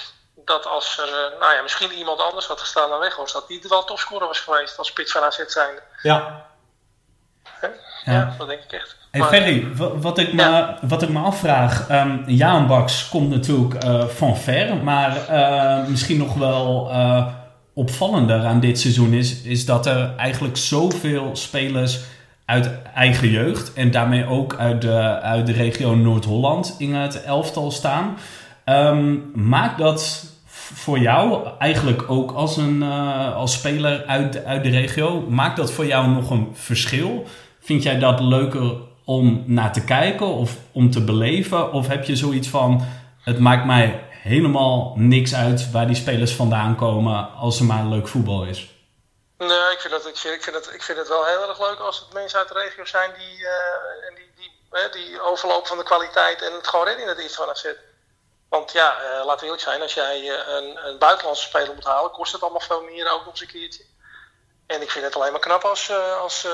dat als er, eh, nou ja, misschien iemand anders had gestaan dan Weghorst, dat die wel topscorer was geweest als spits van AZ zijnde. ja. Ja. Ja. dat denk ik echt. Hey Ferry, wa- wat ik, me, Ja. wat ik me afvraag. ehm Jaan Baks komt natuurlijk eh, van ver. Maar eh, misschien nog wel eh, opvallender aan dit seizoen is, is dat er eigenlijk zoveel spelers uit eigen jeugd. En daarmee ook uit de, uit de regio Noord-Holland in het elftal staan. Ehm, maakt dat voor jou, eigenlijk ook als, een, eh, als speler uit, uit de regio, maakt dat voor jou nog een verschil? Vind jij dat leuker om naar te kijken of om te beleven? Of heb je zoiets van, het maakt mij helemaal niks uit waar die spelers vandaan komen als er maar leuk voetbal is? Nee, ik vind, dat, ik, vind, ik, vind het, ik vind wel heel erg leuk als het mensen uit de regio zijn die, eh, die, die, die overlopen van de kwaliteit en het gewoon in het eerste van AZ. Want ja, eh, laten we eerlijk zijn, als jij eh, een, een buitenlandse speler moet halen, kost het allemaal veel meer ook nog eens een keertje. En ik vind het alleen maar knap als, eh, als,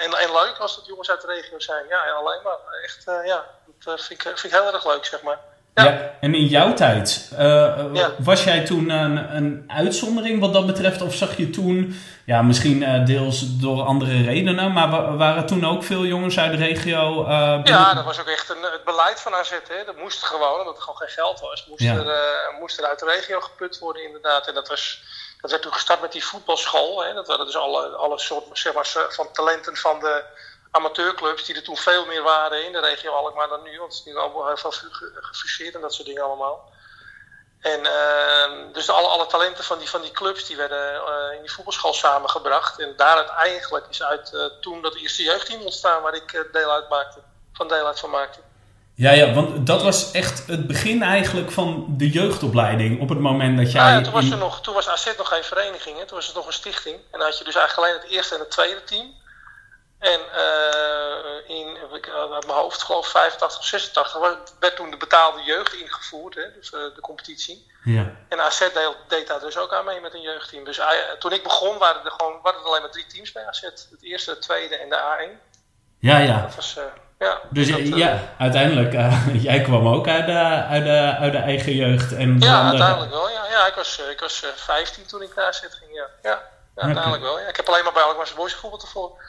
en, en leuk als het jongens uit de regio zijn. Ja, alleen maar. Echt, ja, dat vind, ik, vind ik heel erg leuk, zeg maar. Ja. Ja. en in jouw tijd, Ja. was jij toen een, een uitzondering wat dat betreft? Of zag je toen, ja, misschien eh, deels door andere redenen, maar wa- waren toen ook veel jongens uit de regio? binnen- Ja, dat was ook echt een, het beleid van AZ. Hè. Dat moest gewoon, omdat er gewoon geen geld was. Moest, Ja. er, eh, moest er uit de regio geput worden, inderdaad. En dat, was, dat werd toen gestart met die voetbalschool. Hè. Dat waren dus alle, alle soorten zeg maar, van talenten van de amateurclubs, die er toen veel meer waren in de regio Alkmaar dan nu. Want het is nu allemaal heel veel ge- gefuseerd en dat soort dingen allemaal. En ehm, dus alle, alle talenten van die, van die clubs die werden eh, in die voetbalschool samengebracht. En daaruit eigenlijk is uit eh, toen dat eerste jeugdteam ontstaan waar ik eh, deel uit maakte, van deel uit van maakte. Ja, ja, want dat was echt het begin eigenlijk van de jeugdopleiding. Op het moment dat jij... Ja, toen, was er nog, toen was AZ nog geen vereniging, hè. toen was het nog een stichting. En dan had je dus eigenlijk alleen het eerste en het tweede team. En eh, in, ik, eh, uit mijn hoofd, geloof ik 85 86, wa- werd toen de betaalde jeugd ingevoerd, hè, dus eh, de competitie. Ja. En AZ deed, daar dus ook aan mee met een jeugdteam. Dus toen ik begon waren er, gewoon, waren er alleen maar drie teams bij AZ. Het eerste, het tweede en de A1. ja, ja. Dat was, ja. Dus dat, ja, uiteindelijk, [laughs] jij kwam ook uit de, uit de, uit de eigen jeugd. En Ja, de- uiteindelijk wel. Ja, ja ik was, ik was eh, 15 toen ik naar AZ ging. Ja, ja, ja uiteindelijk wel. Ja. Ik heb alleen maar bij Alkmaarse Boys gevoetbald ervoor.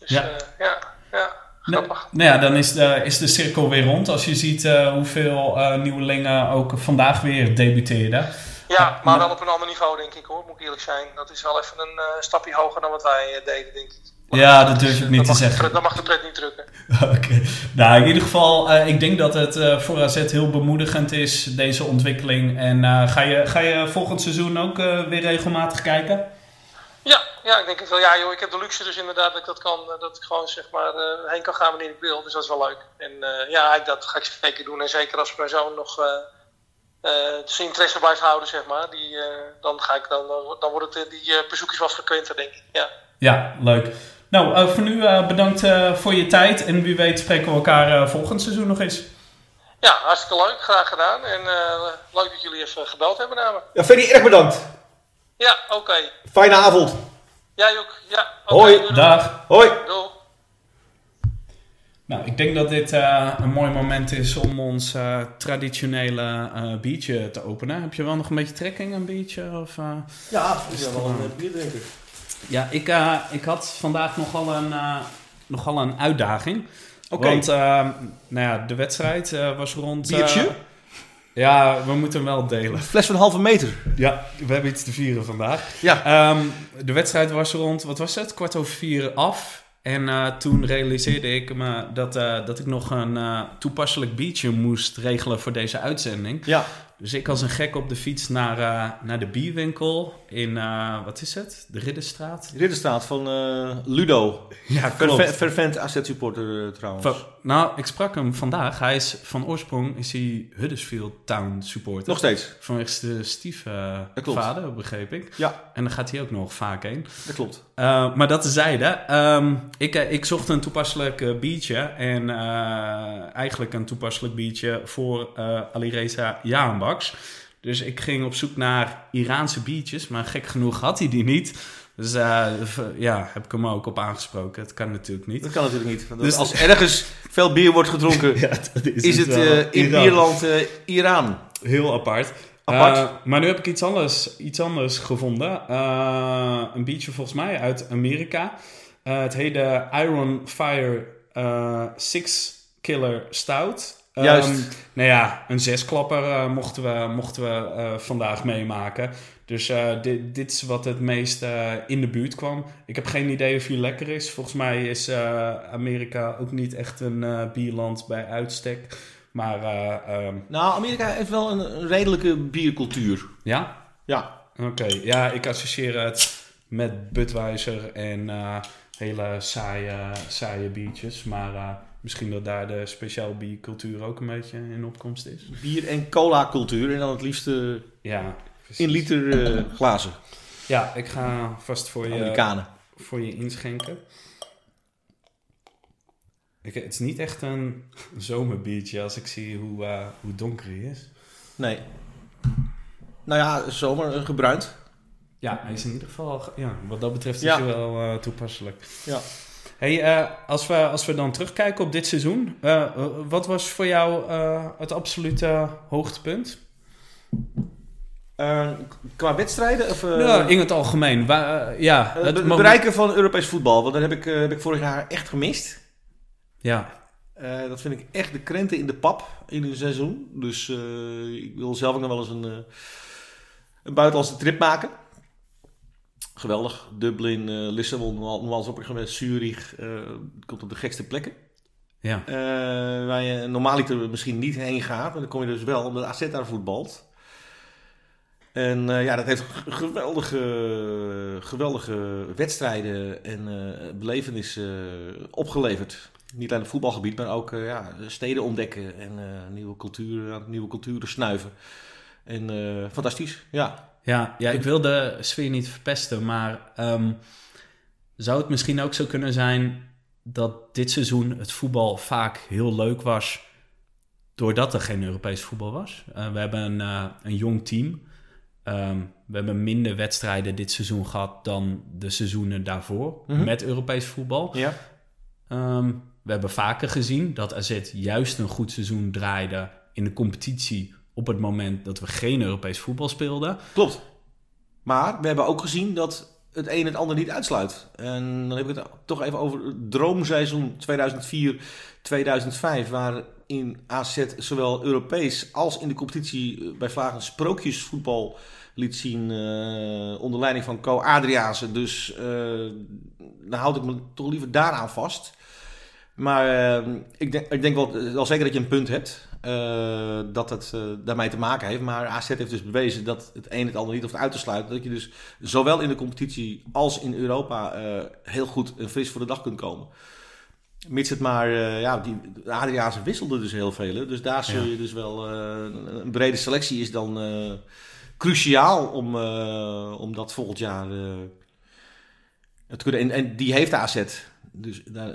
Dus Ja. ja, ja, ja Nou, grappig. nou ja, dan is de, is de cirkel weer rond. Als je ziet eh, hoeveel eh, nieuwelingen ook vandaag weer debuteerden. Ja, maar wel op een ander niveau denk ik hoor, moet ik eerlijk zijn. Dat is wel even een eh, stapje hoger dan wat wij eh, deden, denk ik. Ja, dat durf is, ik eh, niet te zeggen. pret- Dat mag de pret niet drukken. [laughs] Oké. Nou, in ieder geval, eh, ik denk dat het eh, voor AZ heel bemoedigend is, deze ontwikkeling. En eh, ga, je, ga je volgend seizoen ook eh, weer regelmatig kijken? Ja, ik denk wel. Ja, joh, ik heb de luxe dus inderdaad dat ik dat kan, eh, dat ik gewoon zeg maar eh, heen kan gaan wanneer ik wil. Dus dat is wel leuk. En eh, ja, ik, dat ga ik zeker doen. En zeker als mijn zoon nog eh, eh, zijn interesse blijft houden, zeg maar. Die, eh, dan, ga ik, dan, dan worden het, die eh, bezoekjes wat frequenter, denk ik. Ja. Ja, leuk. Nou, eh, voor nu eh, bedankt eh, voor je tijd. En wie weet spreken we elkaar eh, volgend seizoen nog eens. ja, hartstikke leuk. Graag gedaan. En eh, leuk dat jullie even gebeld hebben naar me. Ja, Ferry, erg bedankt. Ja, oké. Fijne avond. Jij ook. Ja. Hoi. Dag. Hoi! Doei. Nou, ik denk dat dit eh, een mooi moment is om ons eh, traditionele eh biertje te openen. Heb je wel nog een beetje trekking, een biertje? Of, eh? Ja, is wel een eh, bierdrinker. Ja, ik, eh, ik had vandaag nogal een, eh, nogal een uitdaging. Oké. Want eh, nou ja, de wedstrijd eh, was rond... Biertje? Ja, we moeten hem wel delen. Een fles van een halve meter. Ja, we hebben iets te vieren vandaag. Ja. Ehm, de wedstrijd was rond, wat was het? Kwart over vier af. En eh, toen realiseerde ik me dat, eh, dat ik nog een eh, toepasselijk biertje moest regelen voor deze uitzending. Ja. Dus ik als een gek op de fiets naar, eh, naar de bierwinkel in, eh, wat is het? De Ridderstraat? Ridderstraat van eh, Ludo. [laughs] Ja, Fervent, fervent AZ-supporter eh, trouwens. Nou, ik sprak hem vandaag. Hij is van oorsprong is hij Huddersfield Town supporter. Nog steeds. Vanwege de stiefvader, begreep ik. Ja, En dan gaat hij ook nog vaak heen. dat klopt. Maar dat tezijde. Ehm ik, ik zocht een toepasselijk biertje. En eigenlijk een toepasselijk biertje voor Alireza Dus ik ging op zoek naar Iraanse biertjes. Maar gek genoeg had hij die niet. Dus v- ja, heb ik hem ook op aangesproken. Het kan natuurlijk niet. Dat kan natuurlijk niet. Dus- als ergens veel bier wordt gedronken, [laughs] Ja, dat is het wel. eh, in Iran. bierland eh, Iran. Heel apart. Apart. Maar nu heb ik iets anders, iets anders gevonden. Een biertje volgens mij uit Amerika. Het heet de Iron Fire Six Killer Stout. Ehm, Juist. nou ja, een zesklapper eh, mochten we, mochten we eh, vandaag meemaken. Dus eh, dit, dit is wat het meest in de buurt kwam. Ik heb geen idee of hij lekker is. Volgens mij is Amerika ook niet echt een bierland bij uitstek. Maar eh, ehm, Nou, Amerika heeft wel een, redelijke biercultuur. ja, Ja. Oké, ja, ik associeer het met Budweiser en hele saaie, saaie biertjes. Maar misschien dat daar de speciaal biercultuur ook een beetje in opkomst is. Bier- en cola-cultuur. En dan het liefst Ja, precies. in liter eh, glazen. Ja, ik ga vast voor je, Amerikanen. voor je inschenken. Ik, het is niet echt een [laughs] zomerbiertje als ik zie hoe, eh, hoe donker hij is. Nee. Nou ja, zomer eh, gebruind. Ja, hij is in ieder geval, ja, wat dat betreft is Ja. hij wel toepasselijk. Ja. Hey, eh, als, we, als we dan terugkijken op dit seizoen, eh, wat was voor jou eh, het absolute hoogtepunt? Qua wedstrijden? Of, ja, in het algemeen. Wa- ja, het be- bereiken van Europees voetbal. Want dat heb ik, heb ik vorig jaar echt gemist. Ja, dat vind ik echt de krenten in de pap in een seizoen. Dus ik wil zelf ook nog wel eens een, een buitenlandse trip maken. Geweldig. Dublin, eh, Lissabon, nogmaals op geweest. Zurich. eh, komt op de gekste plekken. ja. Eh, waar je normaaliter misschien niet heen gaat. Maar dan kom je dus wel omdat AZ daar voetbalt. En ja, dat heeft geweldige, geweldige wedstrijden en eh, belevenissen opgeleverd. Niet alleen op het voetbalgebied, maar ook ja, steden ontdekken en nieuwe, culturen, nieuwe culturen snuiven. En fantastisch, ja. Ja, ja, ik wil de sfeer niet verpesten, maar ehm, zou het misschien ook zo kunnen zijn dat dit seizoen het voetbal vaak heel leuk was doordat er geen Europees voetbal was? Eh, we hebben een, eh, een jong team. Ehm, we hebben minder wedstrijden dit seizoen gehad dan de seizoenen daarvoor Mhm. met Europees voetbal. ja. Ehm, we hebben vaker gezien dat AZ juist een goed seizoen draaide in de competitie op het moment dat we geen Europees voetbal speelden. Klopt. Maar we hebben ook gezien dat het een het ander niet uitsluit. En dan heb ik het toch even over het droomseizoen 2004-2005, waarin AZ zowel Europees als in de competitie eh, bij Vlagen sprookjesvoetbal liet zien eh, onder leiding van Co Adriaanse. Dus eh, dan houd ik me toch liever daaraan vast. Maar ik, denk, ik denk wel, wel zeker dat je een punt hebt. Eh, dat het eh, daarmee te maken heeft. Maar AZ heeft dus bewezen dat het een het ander niet hoeft uit te sluiten. Dat je dus zowel in de competitie als in Europa eh, heel goed en fris voor de dag kunt komen. Mits het maar, ja, die, de Adriaanse wisselde dus heel veel. hè. Dus daar zul Ja. je dus wel, een brede selectie is dan cruciaal om, om dat volgend jaar te kunnen. En, en die heeft de AZ. Dus, daar,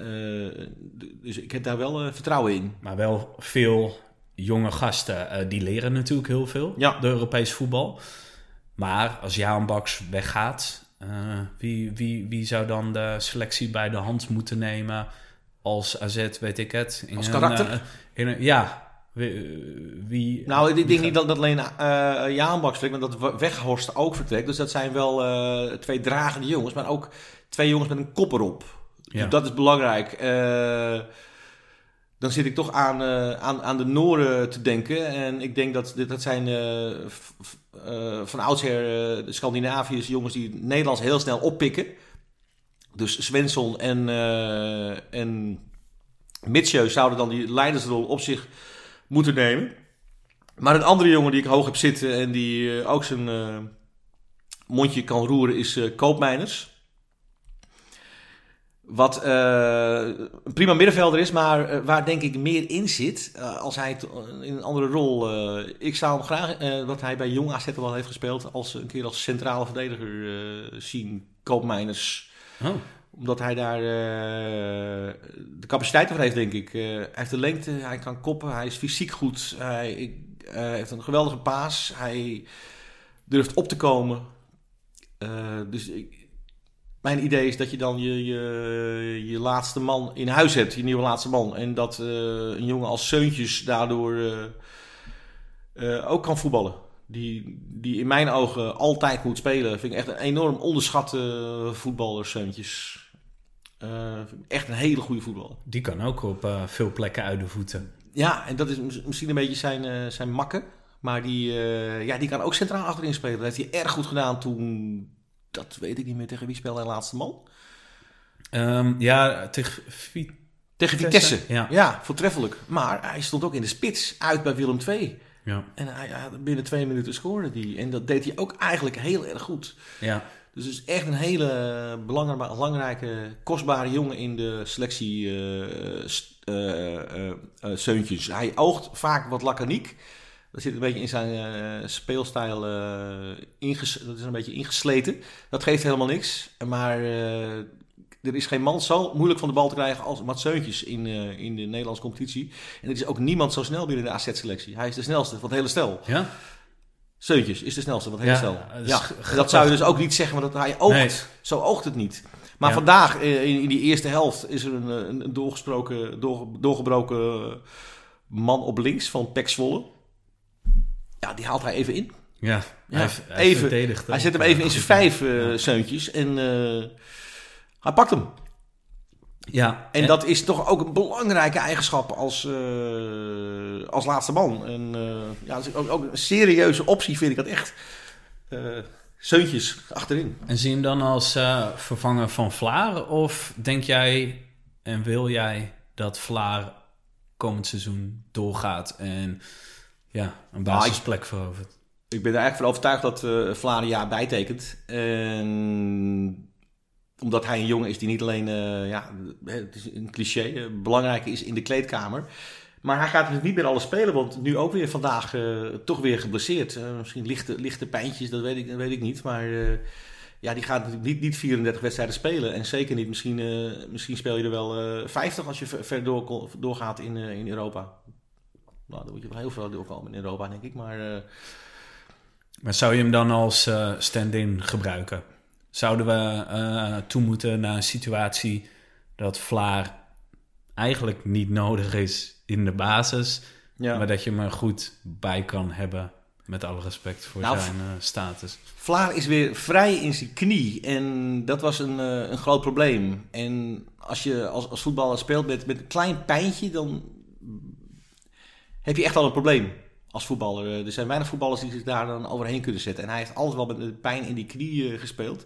dus ik heb daar wel vertrouwen in. Maar wel veel jonge gasten, eh, die leren natuurlijk heel veel, Ja. de Europees voetbal. Maar als Jaan Baks weggaat, Eh, wie, wie, wie zou dan de selectie bij de hand moeten nemen als AZ, weet ik het? In Als een, karakter? eh, in een- ja. Wie, wie- Nou, ik wie denk gaat- niet dat, dat alleen uh, Jaanbak vertrekt, maar dat Weghorst ook vertrekt. Dus dat zijn wel twee dragende jongens, maar ook twee jongens met een kop erop. Ja. Dat is belangrijk. Eh, dan zit ik toch aan, eh, aan, aan de Noren te denken. En ik denk dat dat zijn eh, eh, van oudsher de Scandinaviërs jongens die Nederlands heel snel oppikken. Dus Svensson en, en Mitsjeu zouden dan die leidersrol op zich moeten nemen. Maar een andere jongen die ik hoog heb zitten en die ook zijn mondje kan roeren is Koopmeiners. Wat eh, een prima middenvelder is, maar eh, waar denk ik meer in zit eh, als hij in een andere rol. ik zou hem graag, wat hij bij Jong AZ al heeft gespeeld, als een keer als centrale verdediger zien. Koopmeiners Oh, omdat hij daar de capaciteit voor heeft, denk ik. Hij heeft de lengte, hij kan koppen, hij is fysiek goed. Hij ik, heeft een geweldige paas. Hij durft op te komen. Dus ik- mijn idee is dat je dan je, je, je laatste man in huis hebt, je nieuwe laatste man. En dat eh, een jongen als Seuntjes daardoor eh, eh, ook kan voetballen. Die, die in mijn ogen altijd moet spelen. Vind ik echt een enorm onderschatte voetballer, Seuntjes. Echt een hele goede voetballer. die kan ook op veel plekken uit de voeten. Ja, en dat is mis- misschien een beetje zijn, zijn makken. Maar die, ja, die kan ook centraal achterin spelen. Dat heeft hij erg goed gedaan toen... Dat weet ik niet meer tegen wie speelde hij laatste man. Ehm, ja, tegen Vi- Tegen Vitesse, Vitesse. ja. Ja. voortreffelijk. Maar hij stond ook in de spits uit bij Willem II. Ja, En hij, had binnen twee minuten scoorde die. En dat deed hij ook eigenlijk heel erg goed. ja. Dus het is echt een hele belangrijk- belangrijke, kostbare jongen in de selectie Seuntjes. Hij oogt vaak wat laconiek. Dat zit een beetje in zijn eh, speelstijl eh, inges- dat is een beetje ingesleten. Dat geeft helemaal niks. Maar eh, er is geen man zo moeilijk van de bal te krijgen als Mats Seuntjes in, in de Nederlandse competitie. En er is ook niemand zo snel binnen de AZ-selectie. Hij is de snelste van het hele stel. ja? Seuntjes is de snelste van het hele Ja, stel. Ja, dat zou je dus ook niet zeggen, maar dat hij oogt. Nee. Zo oogt het niet. Maar Ja. vandaag, in, in die eerste helft, is er een, een, een doorgesproken, door, doorgebroken man op links van Pek Zwolle. Ja, die haalt hij even in. Ja, Ja, hij, hij even. verdedigt Hij zet hem even in zijn vijf eh zeuntjes en eh, hij pakt hem. Ja, En dat is toch ook een belangrijke eigenschap als, eh, als laatste man. En ja, dat is ook, ook een serieuze optie vind ik dat echt. Zeuntjes achterin. En zie je hem dan als vervanger van Vlaar? Of denk jij en wil jij dat Vlaar komend seizoen doorgaat en ja, een basisplek verovert? Ik ben er eigenlijk van overtuigd dat eh Vlaar een jaar bijtekent. En omdat hij een jongen is die niet alleen, eh, ja, het is een cliché, eh, belangrijk is in de kleedkamer. Maar hij gaat natuurlijk niet meer alles spelen, want nu ook weer vandaag eh, toch weer geblesseerd. Eh, misschien lichte, lichte pijntjes, dat weet ik, dat weet ik niet. Maar eh, ja, die gaat natuurlijk niet, niet 34 wedstrijden spelen. En zeker niet, misschien, eh, misschien speel je er wel eh 50 als je ver, ver door, doorgaat in, eh, in Europa. Nou, dan moet je wel heel veel doorkomen in Europa, denk ik. Maar eh, Maar zou je hem dan als eh, stand-in gebruiken? Zouden we eh toe moeten naar een situatie dat Vlaar eigenlijk niet nodig is in de basis, ja. maar dat je hem er goed bij kan hebben, met alle respect voor Nou, zijn status? Vlaar is weer vrij in zijn knie. En dat was een, een groot probleem. En als je als, als voetballer speelt met, met een klein pijntje, dan heb je echt al een probleem als voetballer. Eh, Er zijn weinig voetballers die zich daar dan overheen kunnen zetten. En hij heeft altijd wel met pijn in die knie eh, gespeeld.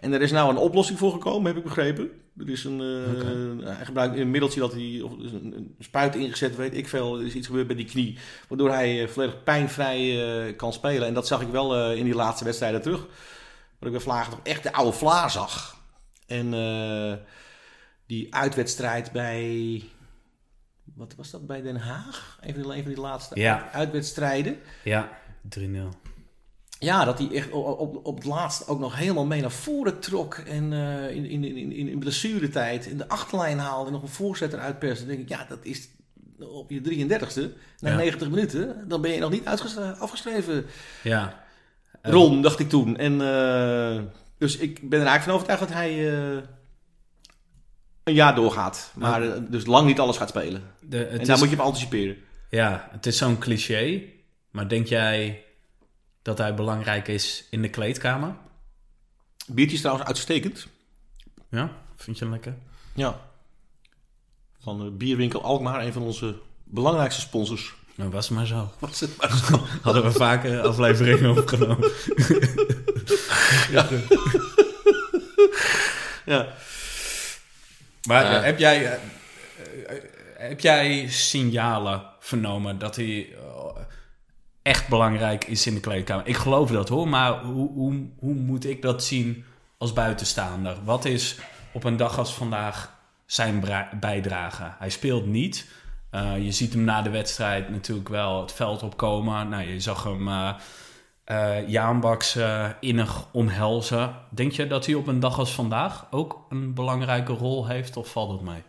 En er is nou een oplossing voor gekomen, heb ik begrepen. Er is een, eh, Hij gebruikt een middeltje dat hij, of een, spuit ingezet, weet ik veel. Er is iets gebeurd met die knie, waardoor hij volledig pijnvrij kan spelen. En dat zag ik wel in die laatste wedstrijden terug. Waar ik bij Vlaag toch echt de oude Vlaar zag. En die uitwedstrijd bij. Wat was dat? Bij Den Haag? Even, een van die laatste Ja. uitwedstrijden. Ja, 3-0. Ja, dat hij echt op, op, op het laatst ook nog helemaal mee naar voren trok. En eh, in, in, in, in, in blessuretijd in de achterlijn haalde en nog een voorzet eruit perste. Dan denk ik, ja, dat is op je 33ste, na Ja. 90 minuten, dan ben je nog niet afgeschreven. Ja. Ron, dacht ik toen. En eh, Dus ik ben er eigenlijk van overtuigd dat hij eh, een jaar doorgaat. Maar eh, dus lang niet alles gaat spelen. De, het en is, daar moet je op anticiperen. Ja, het is zo'n cliché. Maar denk jij dat hij belangrijk is in de kleedkamer? Biertje is trouwens uitstekend. Ja, vind je hem lekker? Ja. Van de bierwinkel Alkmaar, een van onze belangrijkste sponsors. Nou, was maar zo. Was het maar zo. [laughs] Hadden we vaker afleveringen opgenomen. [laughs] ja. [laughs] Maar Eh. heb, jij, eh, eh, heb jij signalen vernomen dat hij echt belangrijk is in de kleedkamer? Ik geloof dat hoor, maar hoe, hoe, hoe moet ik dat zien als buitenstaander? Wat is op een dag als vandaag zijn bijdrage? Hij speelt niet. Je ziet hem na de wedstrijd natuurlijk wel het veld opkomen. Nou, je zag hem Baks eh, innig omhelzen. Denk je dat hij op een dag als vandaag ook een belangrijke rol heeft of valt het mee?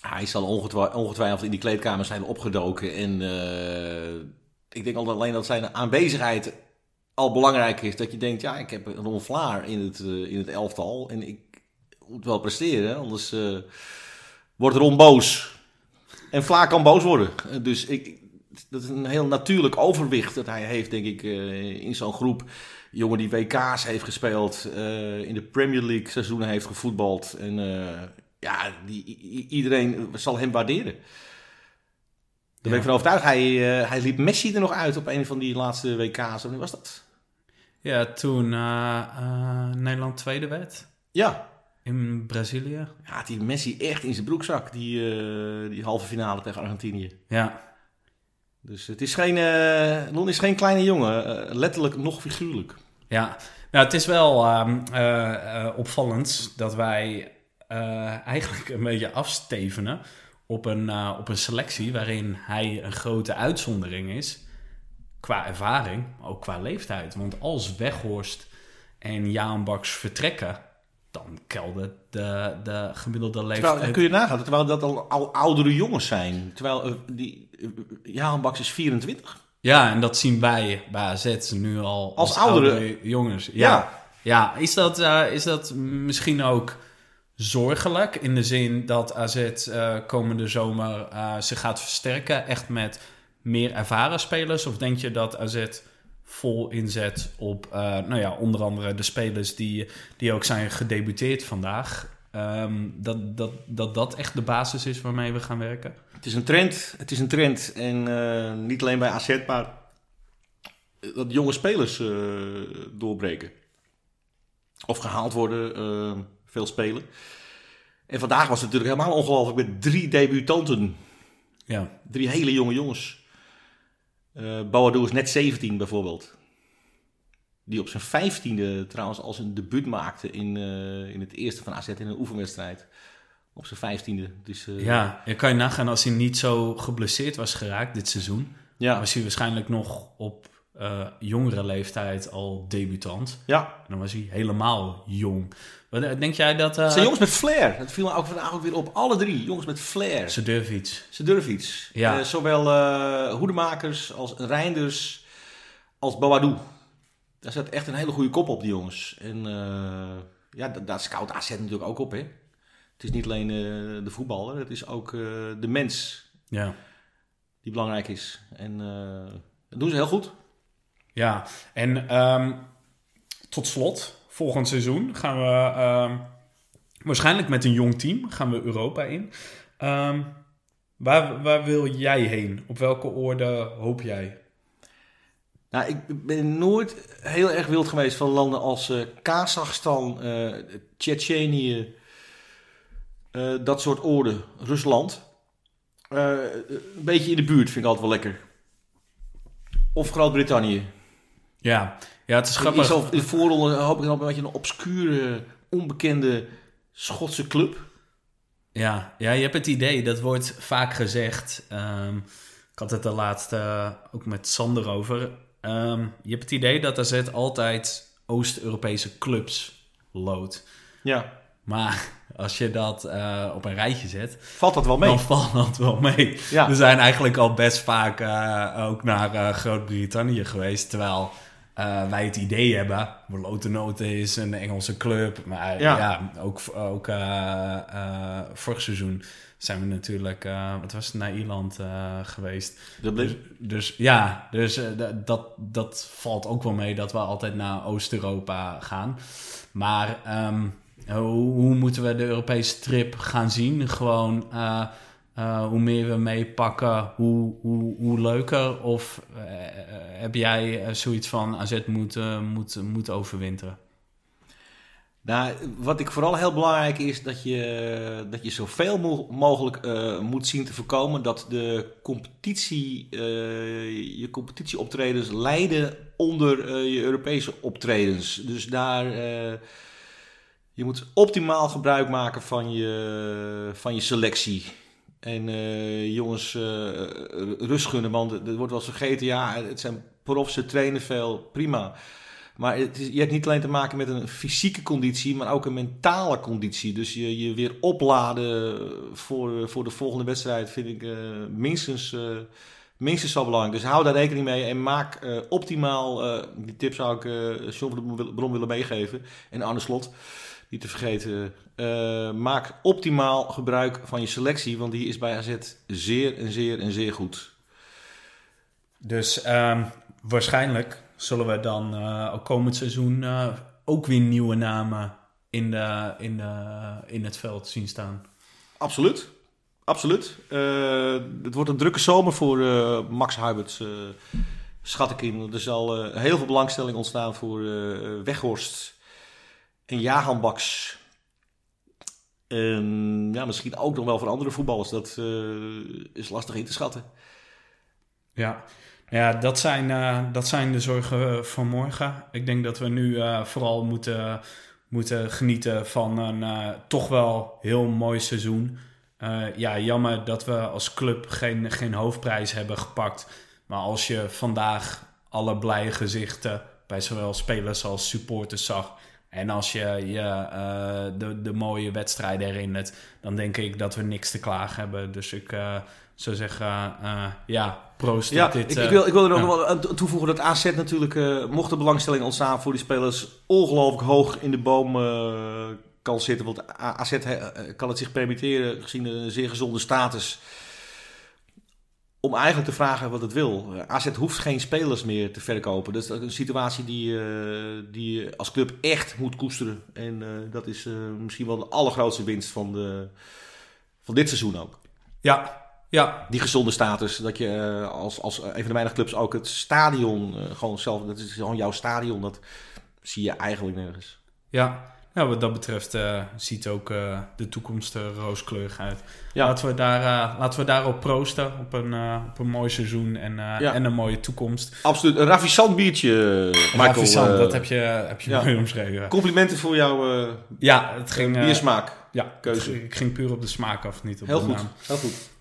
Hij zal ongetwijfeld in die kleedkamer zijn opgedoken. En eh, ik denk al alleen dat zijn aanwezigheid al belangrijk is. Dat je denkt, ja, ik heb een Vlaar in het, eh, in het elftal. En ik moet wel presteren, anders wordt Ron boos. En Vlaar kan boos worden. Dus ik, dat is een heel natuurlijk overwicht dat hij heeft, denk ik, eh, in zo'n groep. Jongen die WK's heeft gespeeld, eh, in de Premier League seizoenen heeft gevoetbald. En eh, ja, die, iedereen zal hem waarderen. Daar ben ik van overtuigd. Hij, hij liep Messi er nog uit op een van die laatste WK's. Wanneer was dat? Ja, toen eh, Nederland tweede werd Ja. in Brazilië. Ja, die Messi echt in zijn broekzak, die, die halve finale tegen Argentinië. Ja, Dus het is geen, eh Lon is geen kleine jongen, eh, letterlijk nog figuurlijk. ja. Nou, het is wel ehm, eh, opvallend dat wij eigenlijk een beetje afstevenen op een, op een selectie waarin hij een grote uitzondering is. Qua ervaring, maar ook qua leeftijd. Want als Weghorst en Jaan Baks vertrekken, dan keldert de, de gemiddelde leeftijd... Terwijl, kun je nagaan, terwijl dat al, al oudere jongens zijn. Terwijl die, uh, Jaan Baks is 24. Ja, en dat zien wij bij AZ nu al als, Als oudere- oudere jongens. Ja, Ja. ja. is, dat, eh, is dat misschien ook zorgelijk in de zin dat AZ eh, komende zomer eh zich gaat versterken, echt met meer ervaren spelers? Of denk je dat AZ vol inzet op, nou ja, onder andere de spelers die, die ook zijn gedebuteerd vandaag? Ehm, dat, dat, dat dat echt de basis is waarmee we gaan werken? Het is een trend. Het is een trend. En eh, niet alleen bij AZ, maar dat jonge spelers eh, doorbreken. Of gehaald worden, eh, veel spelen. En vandaag was het natuurlijk helemaal ongelooflijk met drie debutanten. Ja, Drie hele jonge jongens. Eh Boadu is net 17 bijvoorbeeld. Die op zijn vijftiende trouwens al zijn debuut maakte in, eh, in het eerste van AZ in een oefenwedstrijd. Op zijn vijftiende. Dus, eh, Ja, je kan je nagaan als hij niet zo geblesseerd was geraakt dit seizoen. ja. Was hij waarschijnlijk nog op eh, jongere leeftijd al debutant. ja. En dan was hij helemaal jong. Wat, denk jij dat... Het zijn jongens met flair. Dat viel me ook vandaag ook weer op. Alle drie jongens met flair. Ze durven iets. Ze durven iets. Ja. Zowel Hoedemakers als Reinders als Boadu. Daar zit echt een hele goede kop op, die jongens. En eh, ja, da- daar scout AZ natuurlijk ook op, hè. Het is niet alleen eh, de voetballer, het is ook eh, de mens Ja. die belangrijk is. En dat doen ze heel goed. Ja, en ehm, tot slot, volgend seizoen gaan we ehm, waarschijnlijk met een jong team gaan we Europa in. Ehm, waar, waar wil jij heen? Op welke orde hoop jij? Nou, ik ben nooit heel erg wild geweest van landen als eh Kazachstan, eh Tsjetsjenië, eh, dat soort oorden, Rusland. Een beetje in de buurt vind ik altijd wel lekker. Of Groot-Brittannië. Ja, ja het is In, grappig. zo'n- in de voorronde hoop ik dan een beetje een obscure, onbekende Schotse club. Ja, ja, je hebt het idee, dat wordt vaak gezegd. ehm, ik had het de laatste ook met Sander over. Ehm, je hebt het idee dat AZ altijd Oost-Europese clubs loodt. Ja, Maar [laughs] als je dat eh, op een rijtje zet, valt dat wel mee? dan [laughs] valt dat wel mee. Ja. We zijn eigenlijk al best vaak eh, ook naar eh, Groot-Brittannië geweest. Terwijl wij het idee hebben, Lotennoten is een Engelse club, maar ja, ook, ook vorig seizoen zijn we natuurlijk, wat was het, naar Ierland geweest. Dus, dus, ja, dus dat, dat valt ook wel mee dat we altijd naar Oost-Europa gaan. Maar ehm, hoe, hoe, moeten we de Europese trip gaan zien? Gewoon uh, hoe meer we meepakken, hoe, hoe, hoe leuker? Of uh, heb jij zoiets van AZ moet, uh, moet, moet overwinteren? Nou, wat ik vooral heel belangrijk is dat je, dat je zoveel mo mogelijk moet zien te voorkomen dat de competitie, je competitieoptredens leiden onder je Europese optredens. Dus daar, je moet optimaal gebruik maken van je, van je selectie. En uh, jongens, uh, rust gunnen, want er wordt wel eens vergeten. Ja, het zijn profs, ze trainen veel, prima. Maar het is, je hebt niet alleen te maken met een fysieke conditie, maar ook een mentale conditie. Dus je, je weer opladen voor, voor de volgende wedstrijd vind ik uh, minstens, minstens zo belangrijk. Dus hou daar rekening mee en maak optimaal, die tip zou ik John van de Bron willen meegeven. En Arne Slot, niet te vergeten, uh, maak optimaal gebruik van je selectie, want die is bij AZ zeer en zeer en zeer goed. Dus um, waarschijnlijk zullen we dan uh, ook komend seizoen uh, ook weer nieuwe namen in, de, in, de, in het veld zien staan. Absoluut. Absoluut. het wordt een drukke zomer voor Max Huiberts, schat ik in. Er zal heel veel belangstelling ontstaan voor Weghorst en Jahan Baks. En ja, misschien ook nog wel voor andere voetballers. Dat uh, is lastig in te schatten. Ja, ja dat, zijn, uh, dat zijn de zorgen van morgen. Ik denk dat we nu vooral moeten, moeten genieten van een toch wel heel mooi seizoen. ja, jammer dat we als club geen, geen hoofdprijs hebben gepakt. Maar als je vandaag alle blije gezichten bij zowel spelers als supporters zag en als je je uh, de, de mooie wedstrijden herinnert, dan denk ik dat we niks te klagen hebben. Dus ik uh, zou zeggen, uh, ja, proost ja, dit. Ik, ik, wil, ik wil er nog wel aan toevoegen dat AZ natuurlijk, mocht de belangstelling ontstaan voor die spelers, ongelooflijk hoog in de boom kan zitten. Want AZ kan het zich permitteren, gezien een zeer gezonde status om eigenlijk te vragen wat het wil. AZ hoeft geen spelers meer te verkopen. Dat is een situatie die, uh, die je als club echt moet koesteren. En uh, dat is uh, misschien wel de allergrootste winst van, de, van dit seizoen ook. Ja, ja. Die gezonde status. Dat je als, als een van de weinige clubs ook het stadion gewoon zelf... Dat is gewoon jouw stadion. Dat zie je eigenlijk nergens. Ja, nou, wat dat betreft uh, ziet ook uh, de toekomst er rooskleurig uit. Ja. Laten, we daar, uh, laten we daarop proosten. Op een, op een mooi seizoen en, ja. en een mooie toekomst. Absoluut. Een ravissant biertje, Michael. Ravissant, dat heb je, heb je ja. mooi omschreven. Complimenten voor jouw ja, het ging, biersmaak. ja, keuze. ik ging puur op de smaak af, niet op Heel de goed. naam. Heel goed.